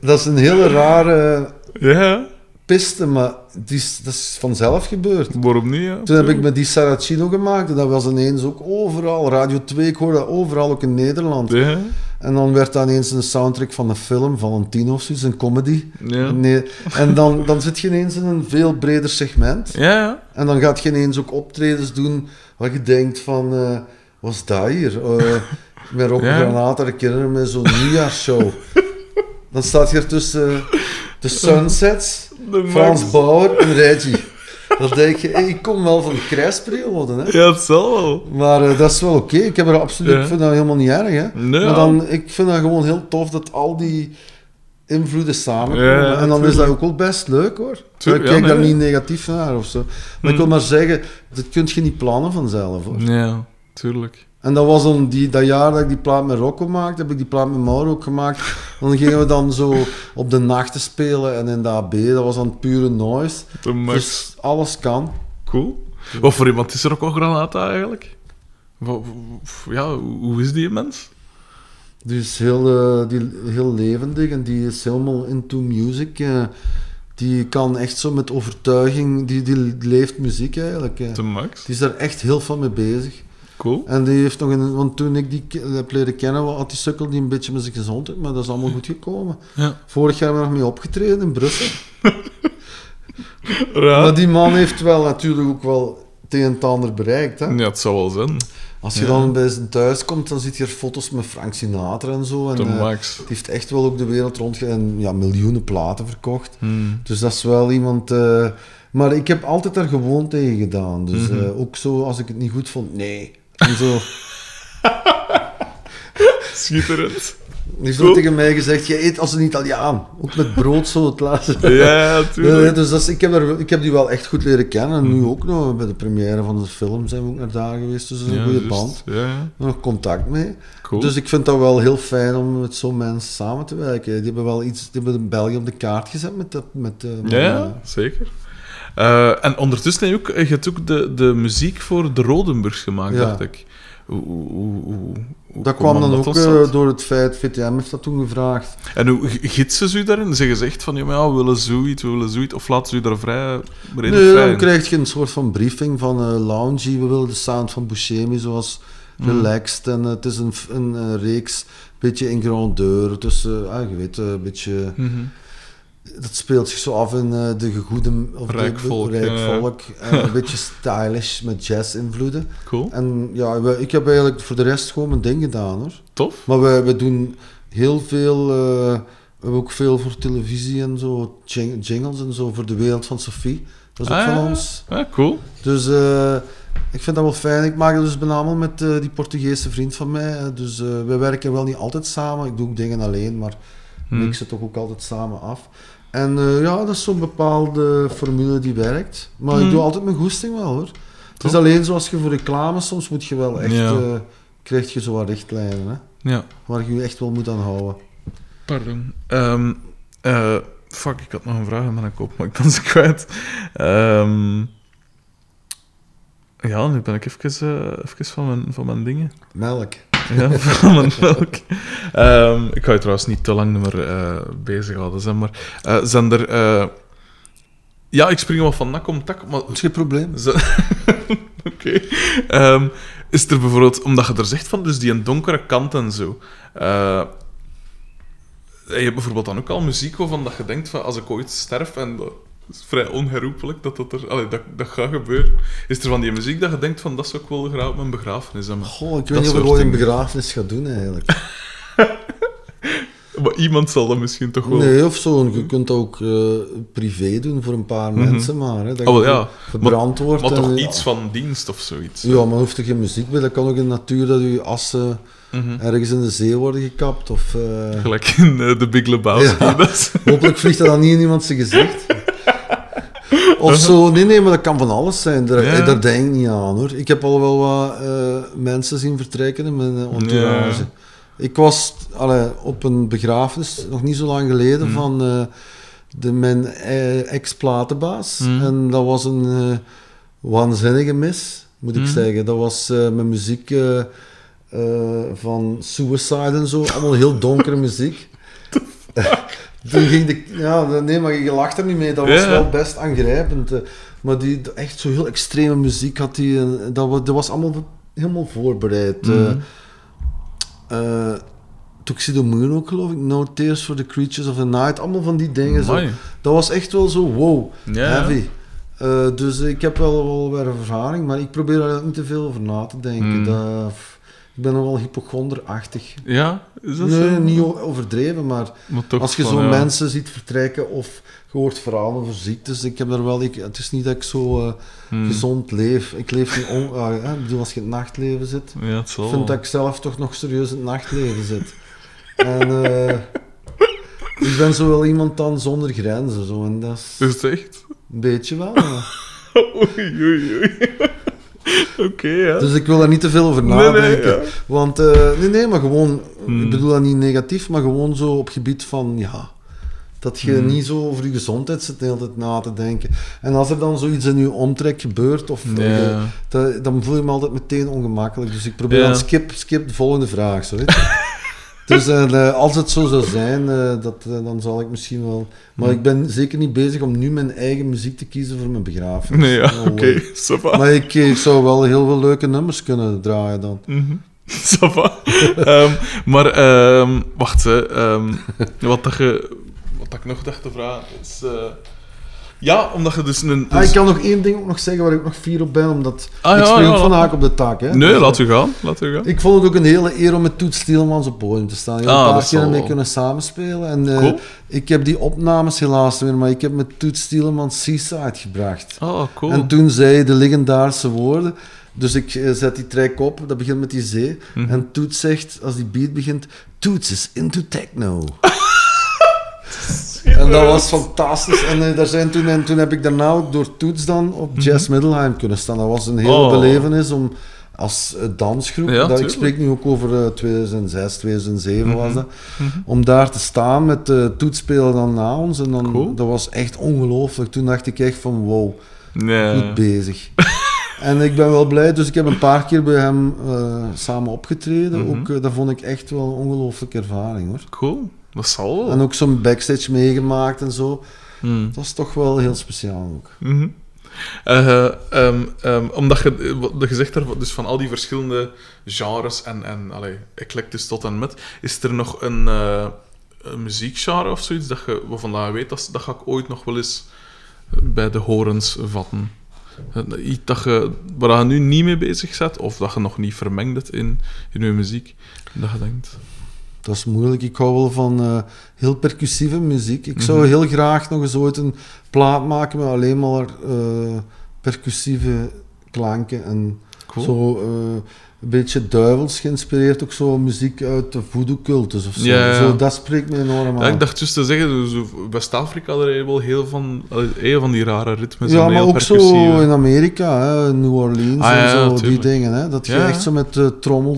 dat is een hele rare Ja, piste, maar die is, dat is vanzelf gebeurd. waarom niet? Ja? Toen heb ik met die Saracino gemaakt en dat was ineens ook overal. Radio 2, ik hoorde dat overal, ook in Nederland. Ja, En dan werd dat ineens een soundtrack van een film, Valentino of zoiets, een comedy. ja. Nee. En dan, dan zit je ineens in een veel breder segment. Ja, ja. En dan gaat je ineens ook optredens doen waar je denkt van, eh wat is dat hier? Eh met Rob Ja. Granaat herinneren me zo'n nieuwjaarsshow. dan staat je er tussen de Sunsets, De Frans. Bauer en Reggie. Dan denk je, hey, ik kom wel van de krijgsperiode, hè. Ja, het zal wel. Maar eh, dat is wel oké. Ik heb er absoluut, Ja. ik vind dat helemaal niet erg, hè. Nee, maar dan, ik vind dat gewoon heel tof dat al die invloeden samenkomen. Ja, en dan is dat ook wel best leuk hoor. Ik ja, kijk daar nee. niet negatief naar of zo. Maar ik wil maar zeggen, dat kun je niet plannen vanzelf hoor. Ja, tuurlijk. En dat was dan die, dat jaar dat ik die plaat met Rocco maakte, heb ik die plaat met Mauro ook gemaakt. Dan gingen we dan zo op de nachten spelen en in de AB, dat was dan pure noise. Dus alles kan. Cool. Wat voor iemand is er ook al Granata eigenlijk? Ja, hoe is die mens? Die is heel, eh, die, heel levendig en die is helemaal into music. eh. die kan echt zo met overtuiging, die, die leeft muziek eigenlijk. eh. De max. Die is daar echt heel veel mee bezig. Cool. En die heeft nog een, want toen ik die heb leren kennen, had die sukkel die een beetje met zijn gezondheid, maar dat is allemaal goed gekomen. Ja. Vorig jaar hebben we nog mee opgetreden in Brussel. Raar. Maar die man heeft wel natuurlijk ook wel het een en ander bereikt. Hè? Ja, het zou wel zijn. Als je Ja. dan bij zijn thuis komt, dan ziet je er foto's met Frank Sinatra en zo. En, eh, max. die heeft echt wel ook de wereld rondge en ja, miljoenen platen verkocht. Hmm. Dus dat is wel iemand. eh, maar ik heb altijd daar gewoon tegen gedaan. Dus Mhm. eh, ook zo als ik het niet goed vond, nee. En zo. Schitterend. Die heeft tegen mij gezegd: je eet als een Italiaan. Ook met brood zo het laatste. Ja, Nee, tuurlijk. dus dat is, ik, heb daar, ik heb die wel echt goed leren kennen. En nu ook nog bij de première van de film zijn we ook naar daar geweest. Dus dat is een Ja, goede juist. band. Ja, ja. Nog contact mee. Cool. Dus ik vind dat wel heel fijn om met zo'n mensen samen te werken. Die hebben wel iets, die hebben België op de kaart gezet met dat. Met, eh, Ja, ja, zeker. Eh, en ondertussen heb je ook, je hebt ook de, de muziek voor de Rodenburgs gemaakt, dacht ik. Hoe, hoe, hoe, dat kwam dan dat ook eh, door het feit, VTM heeft dat toen gevraagd. En hoe gidsen ze u daarin? Zeggen ze echt van, ja, maar we willen zoiets, we willen zoiets, of laten ze u daar vrij, Nee, vrij dan krijg je een soort van briefing van eh Loungy. We willen de sound van Buscemi zoals Mm. relaxed. En eh, het is een, een eh, reeks, beetje in grandeur. Dus, ah, je weet, eh, een beetje... Mhm. Dat speelt zich zo af in eh, de gegoede... Of Rijk de- volk, rijk volk. En een beetje stylish met jazz-invloeden. Cool, En ja, we- ik heb eigenlijk voor de rest gewoon mijn ding gedaan, hoor. tof. Maar we, we doen heel veel... eh, we hebben ook veel voor televisie en zo, jing- jingles en zo, voor de wereld van Sophie. Dat is ook Ah, van ja. ons. Ja, cool. Dus eh, ik vind dat wel fijn. Ik maak het dus allemaal met die Portugese vriend van mij. Dus we werken wel niet altijd samen. Ik doe ook dingen alleen, maar Hmm. mix het toch ook altijd samen af. En eh, ja, dat is zo'n bepaalde formule die werkt. Maar ik Hmm. doe altijd mijn goesting wel hoor. Het is alleen zoals je voor reclame, soms moet je wel echt, Ja. eh, krijg je zo wat richtlijnen, hè, Ja, waar je je echt wel moet aan houden. pardon. Ehm, eh, fuck, ik had nog een vraag in mijn kop, maar ik ben ze kwijt. Ehm, ja, nu ben ik even, even van, mijn, van mijn dingen. Melk. Ja, van mijn melk. Ehm, ik ga je trouwens niet te lang meer eh bezighouden, zeg maar. Eh, zijn er... eh, Ja, ik spring wel van nak om tak, maar... Geen probleem. Oké. Ehm, is er bijvoorbeeld... Omdat je er zegt van, dus die donkere kant en zo... je hebt bijvoorbeeld dan ook al muziek waarvan dat je denkt van, als ik ooit sterf en dat is vrij onherroepelijk dat dat er... Allee, dat, dat gaat gebeuren. Is er van die muziek dat je denkt van, dat zou ik wel graag op mijn begrafenis hebben? Goh, ik Dat weet niet of ik ooit een begrafenis ga doen eigenlijk. Maar iemand zal dat misschien toch wel... Nee, of zo. Je kunt dat ook eh, privé doen voor een paar mensen maar. Hè, dat Oh, ja. Verbrand wordt. Maar toch iets van dienst of zoiets. Ja, maar hoeft er geen muziek bij. Dat kan ook in de natuur dat je assen Mhm. ergens in de zee worden gekapt. Of, eh, Gelijk in eh, The Big Lebowski. Ja. Hopelijk vliegt dat dan niet in iemand zijn gezicht. Of zo. Nee, nee, maar dat kan van alles zijn. Daar, Ja. daar denk ik niet aan hoor. Ik heb al wel wat eh, mensen zien vertrekken in mijn eh, entourage. Ja. Ik was allee, op een begrafenis, nog niet zo lang geleden, Mhm. van eh, de, mijn ex-platenbaas. Mhm. En dat was een waanzinnige mis, moet ik Mhm. zeggen. Dat was met muziek van Suicide en zo, allemaal heel donkere muziek. Toen ging de... Ja, nee, maar je lacht er niet mee. Dat was Ja. wel best aangrijpend. eh. Maar die, echt zo heel extreme muziek had die... eh, Dat, wa- dat was allemaal helemaal voorbereid. Mhm. Eh, Tuxedo Moon ook, geloof ik. No Tears for the Creatures of the Night. Allemaal van die dingen. Zo. Dat was echt wel zo, wow, Ja. heavy. Dus ik heb wel, wel weer ervaring, maar ik probeer daar niet te veel over na te denken. Mm. Dat, ik ben nogal hypochonderachtig. Ja, is dat Nee, zo? niet overdreven, maar als je zo ja. mensen ziet vertrekken of je hoort verhalen over ziektes, ik heb daar wel... Ik, het is niet dat ik zo eh, Hmm. gezond leef. Ik leef niet... On, ah, hè, ik bedoel, als je in het nachtleven zit... Ja, het zal Ik vind dat ik zelf toch nog serieus in het nachtleven zit. En, eh, Ik ben zo wel iemand dan zonder grenzen. Zo, en dat is Is het echt? een beetje wel. Oei, oei, oei. Oké, ja. Dus ik wil daar niet te veel over Nee, nee, nadenken. ja. Want, eh, nee, nee, maar gewoon, Hmm. ik bedoel dat niet negatief, maar gewoon zo op gebied van, ja, dat je Hmm. niet zo over je gezondheid zit de hele tijd na te denken. En als er dan zoiets in je omtrek gebeurt, of, eh, dat- dan voel je me altijd meteen ongemakkelijk. Dus ik probeer Ja. dan skip, skip de volgende vraag, zo weet je. Dus eh, als het zo zou zijn, eh, dat, eh, dan zal ik misschien wel... Maar Hmm. ik ben zeker niet bezig om nu mijn eigen muziek te kiezen voor mijn begrafenis. Nee, ja, No oké. va. Maar ik, ik zou wel heel veel leuke nummers kunnen draaien dan. Mhm. Ça va. Ehm, maar, ehm, wacht, hè. ehm, wat, dat je, wat dat ik nog dacht te vragen is... ja, omdat je dus een... Ah, dus- ik kan nog één ding ook nog zeggen waar ik nog fier op ben, omdat Ah, ik ja, spring ja, ook van haak op de tak. Hè. Nee, Dus, laat eh, u gaan. Laat u gaan. Ik vond het ook een hele eer om met Toets Stielmans op podium te staan. Ik heb Ah, een paar keer mee wel. kunnen samenspelen. En, eh. Ik heb die opnames helaas weer, maar ik heb met Toets Stielmans Seaside gebracht. Oh, cool. En toen zei hij de legendarische woorden. Dus ik eh, zet die track op, dat begint met die zee. Mhm. En Toets zegt, als die beat begint, Toets is into techno. En dat was fantastisch. En, eh, daar zijn toen, en toen heb ik daarna ook door Toets dan op Jazz Middelheim kunnen staan. Dat was een hele Mhm. Oh. belevenis om als eh, dansgroep, Ja, dat, ik spreek nu ook over eh, 2006, 2007 was Mhm. dat, om daar te staan met de Toets spelen dan na ons. En dan, Cool. dat was echt ongelooflijk. Toen dacht ik echt van wow, Nee. goed bezig. en ik ben wel blij, dus ik heb een paar keer bij hem eh, samen opgetreden. Mhm. Ook, eh, dat vond ik echt wel een ongelooflijke ervaring hoor. Cool. Dat zal wel. En ook zo'n backstage meegemaakt en zo. Hmm. Dat is toch wel heel speciaal ook. Eh, ehm, ehm, omdat je, eh, gezegd hebt, dus van al die verschillende genres en, en allee, eclectisch tot en met, is er nog een, een muziekgenre of zoiets dat je, waarvan je weet, dat, dat ga ik ooit nog wel eens bij de horens vatten? Eh, Iets dat je, waar je nu niet mee bezig bent, of dat je nog niet vermengd het in, in je muziek, dat je denkt... Dat is moeilijk. Ik hou wel van eh, heel percussieve muziek. Ik zou Mhm. heel graag nog eens ooit een plaat maken met alleen maar eh, percussieve klanken. En Cool. zo eh, een beetje duivels geïnspireerd. Ook zo muziek uit de voodoo-cultus of zo. Ja, ja. zo. Dat spreekt me enorm Ja, aan. ik dacht juist te zeggen, West-Afrika, heb je wel heel van, heel van die rare ritmes. Ja, en maar ook zo in Amerika, hè, New Orleans Ah, ja, en ja, zo, die dingen. Hè, dat je Ja, echt ja. zo met eh,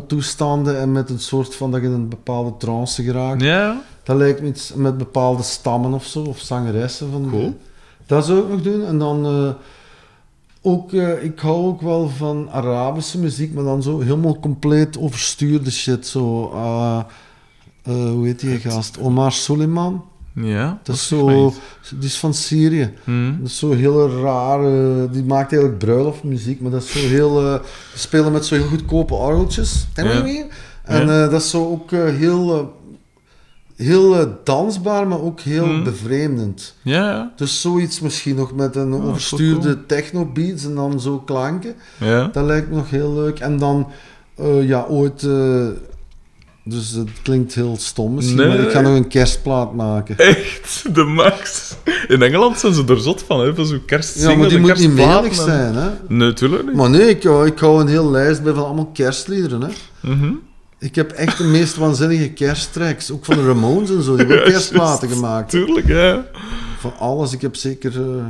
trommeltoestanden en met een soort van dat je in een bepaalde trance geraakt. Ja, Dat lijkt me iets met bepaalde stammen of zo, of zangeressen. Van Cool. Dat zou ik nog doen. En dan eh, ook, eh, ik hou ook wel van Arabische muziek, maar dan zo helemaal compleet overstuurde shit. Zo, eh, eh, hoe heet die gast? Omar Soleiman. ja. Dat is zo, die is van Syrië. Hmm. Dat is zo heel rare, die maakt eigenlijk bruiloftmuziek, maar dat is zo heel, spelen met zo heel goedkope orgeltjes. Ja. En Ja. eh, dat is zo ook heel, heel eh, dansbaar, maar ook heel Mhm. bevreemdend. Ja, ja. Dus zoiets misschien nog met een wel overstuurde techno-beats en dan zo klanken. ja. Dat lijkt me nog heel leuk. En dan, eh, ja, ooit... eh, dus het klinkt heel stom misschien, Nee, maar ik ga nog een kerstplaat maken. Echt, de max. In Engeland zijn ze er zot van, hè, van zo'n kerst Ja, maar die moet niet melig zijn. hè. Nee, tuurlijk niet. Maar nee, ik hou, ik hou een heel lijst bij van allemaal kerstliederen. Hè. Mhm. Ik heb echt de meest waanzinnige kersttracks. Ook van de Ramones en zo. Die hebben Ja, kerstplaten gemaakt. Tuurlijk, ja. Van alles. Ik heb zeker eh,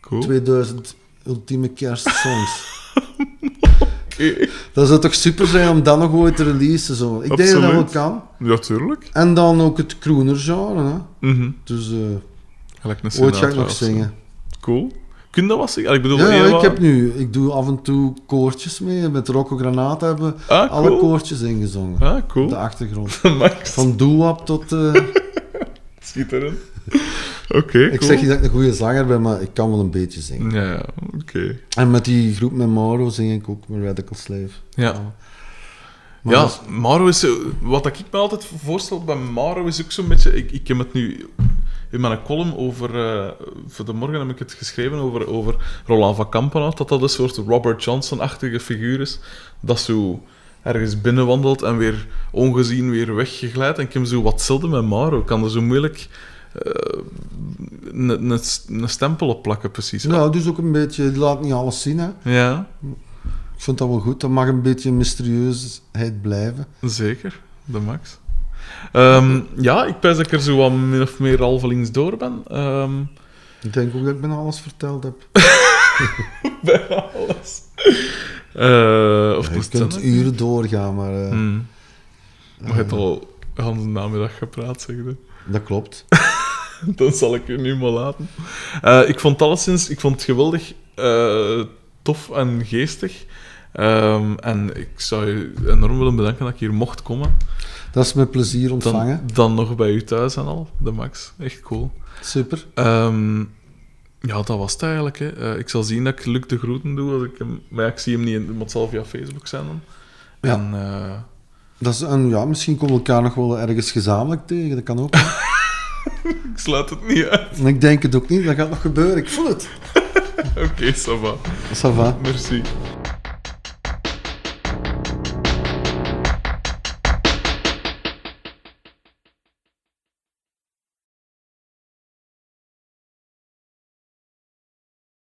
Cool. 2000 ultieme kerstsongs. Dat zou toch super zijn om dat nog ooit te releasen. Zo. Ik denk dat dat wel kan. Ja, tuurlijk. En dan ook het crooner genre. Hè. Mhm. Dus een ooit ga ik nog zingen. Cool. Kun dat Ik bedoel, Ja, ik heb nu... Ik doe af en toe koortjes mee. Met Rocco Granata hebben Ah, alle koortjes ingezongen. Ah, Op cool. de achtergrond. Van doo-wop tot... eh, Schitterend. Oké, Ik cool. zeg niet dat ik een goede zanger ben, maar ik kan wel een beetje zingen. Ja, oké. En met die groep met Mauro zing ik ook met Radical Slave. Ja. Maar ja, is- Maro is... zo- Wat ik me altijd voorstel bij Maro is ook zo'n beetje... Ik, ik heb het nu in mijn column over... eh, voor de morgen heb ik het geschreven over, over Roland van Kampenhout. Dat dat een soort Robert Johnson-achtige figuur is. Dat zo ergens binnenwandelt en weer ongezien weer weggeglijdt. En ik heb zo wat hetzelfde met Maro. Ik kan er zo moeilijk... eh, een, stempel op plakken, precies. Nou, dus ook een beetje, laat niet alles zien. Hè. Ja, Ik vind dat wel goed. Dat mag een beetje mysterieusheid blijven. zeker. De max. Ehm, ja, ik pijs dat ik er zo wat min of meer halvelings door ben. Ehm, Ik denk ook dat ik bijna alles verteld heb. bijna alles. Eh, of Je kunt het uren doorgaan, maar eh, Hmm. Maar je hebt al de namiddag gepraat, zeg je. dat klopt. Dan zal ik u nu maar laten. Eh, ik vond alleszins ik vond het geweldig tof en geestig. Ehm, en ik zou je enorm willen bedanken dat ik hier mocht komen. Dat is met plezier ontvangen. dan nog bij u thuis en al, de Max. Echt cool. Super. Ehm, ja, dat was het eigenlijk. Hè. Eh, ik zal zien dat ik Luc de groeten doe. Als ik hem, maar ja, ik zie hem niet, in- het moet zal via Facebook zijn dan. Ja. En, eh, Dat is, en ja, misschien komen we elkaar nog wel ergens gezamenlijk tegen. Dat kan ook. ik sluit het niet uit. en ik denk het ook niet. Dat gaat nog gebeuren. Ik voel het. Oké, ça va. Ça va. Merci.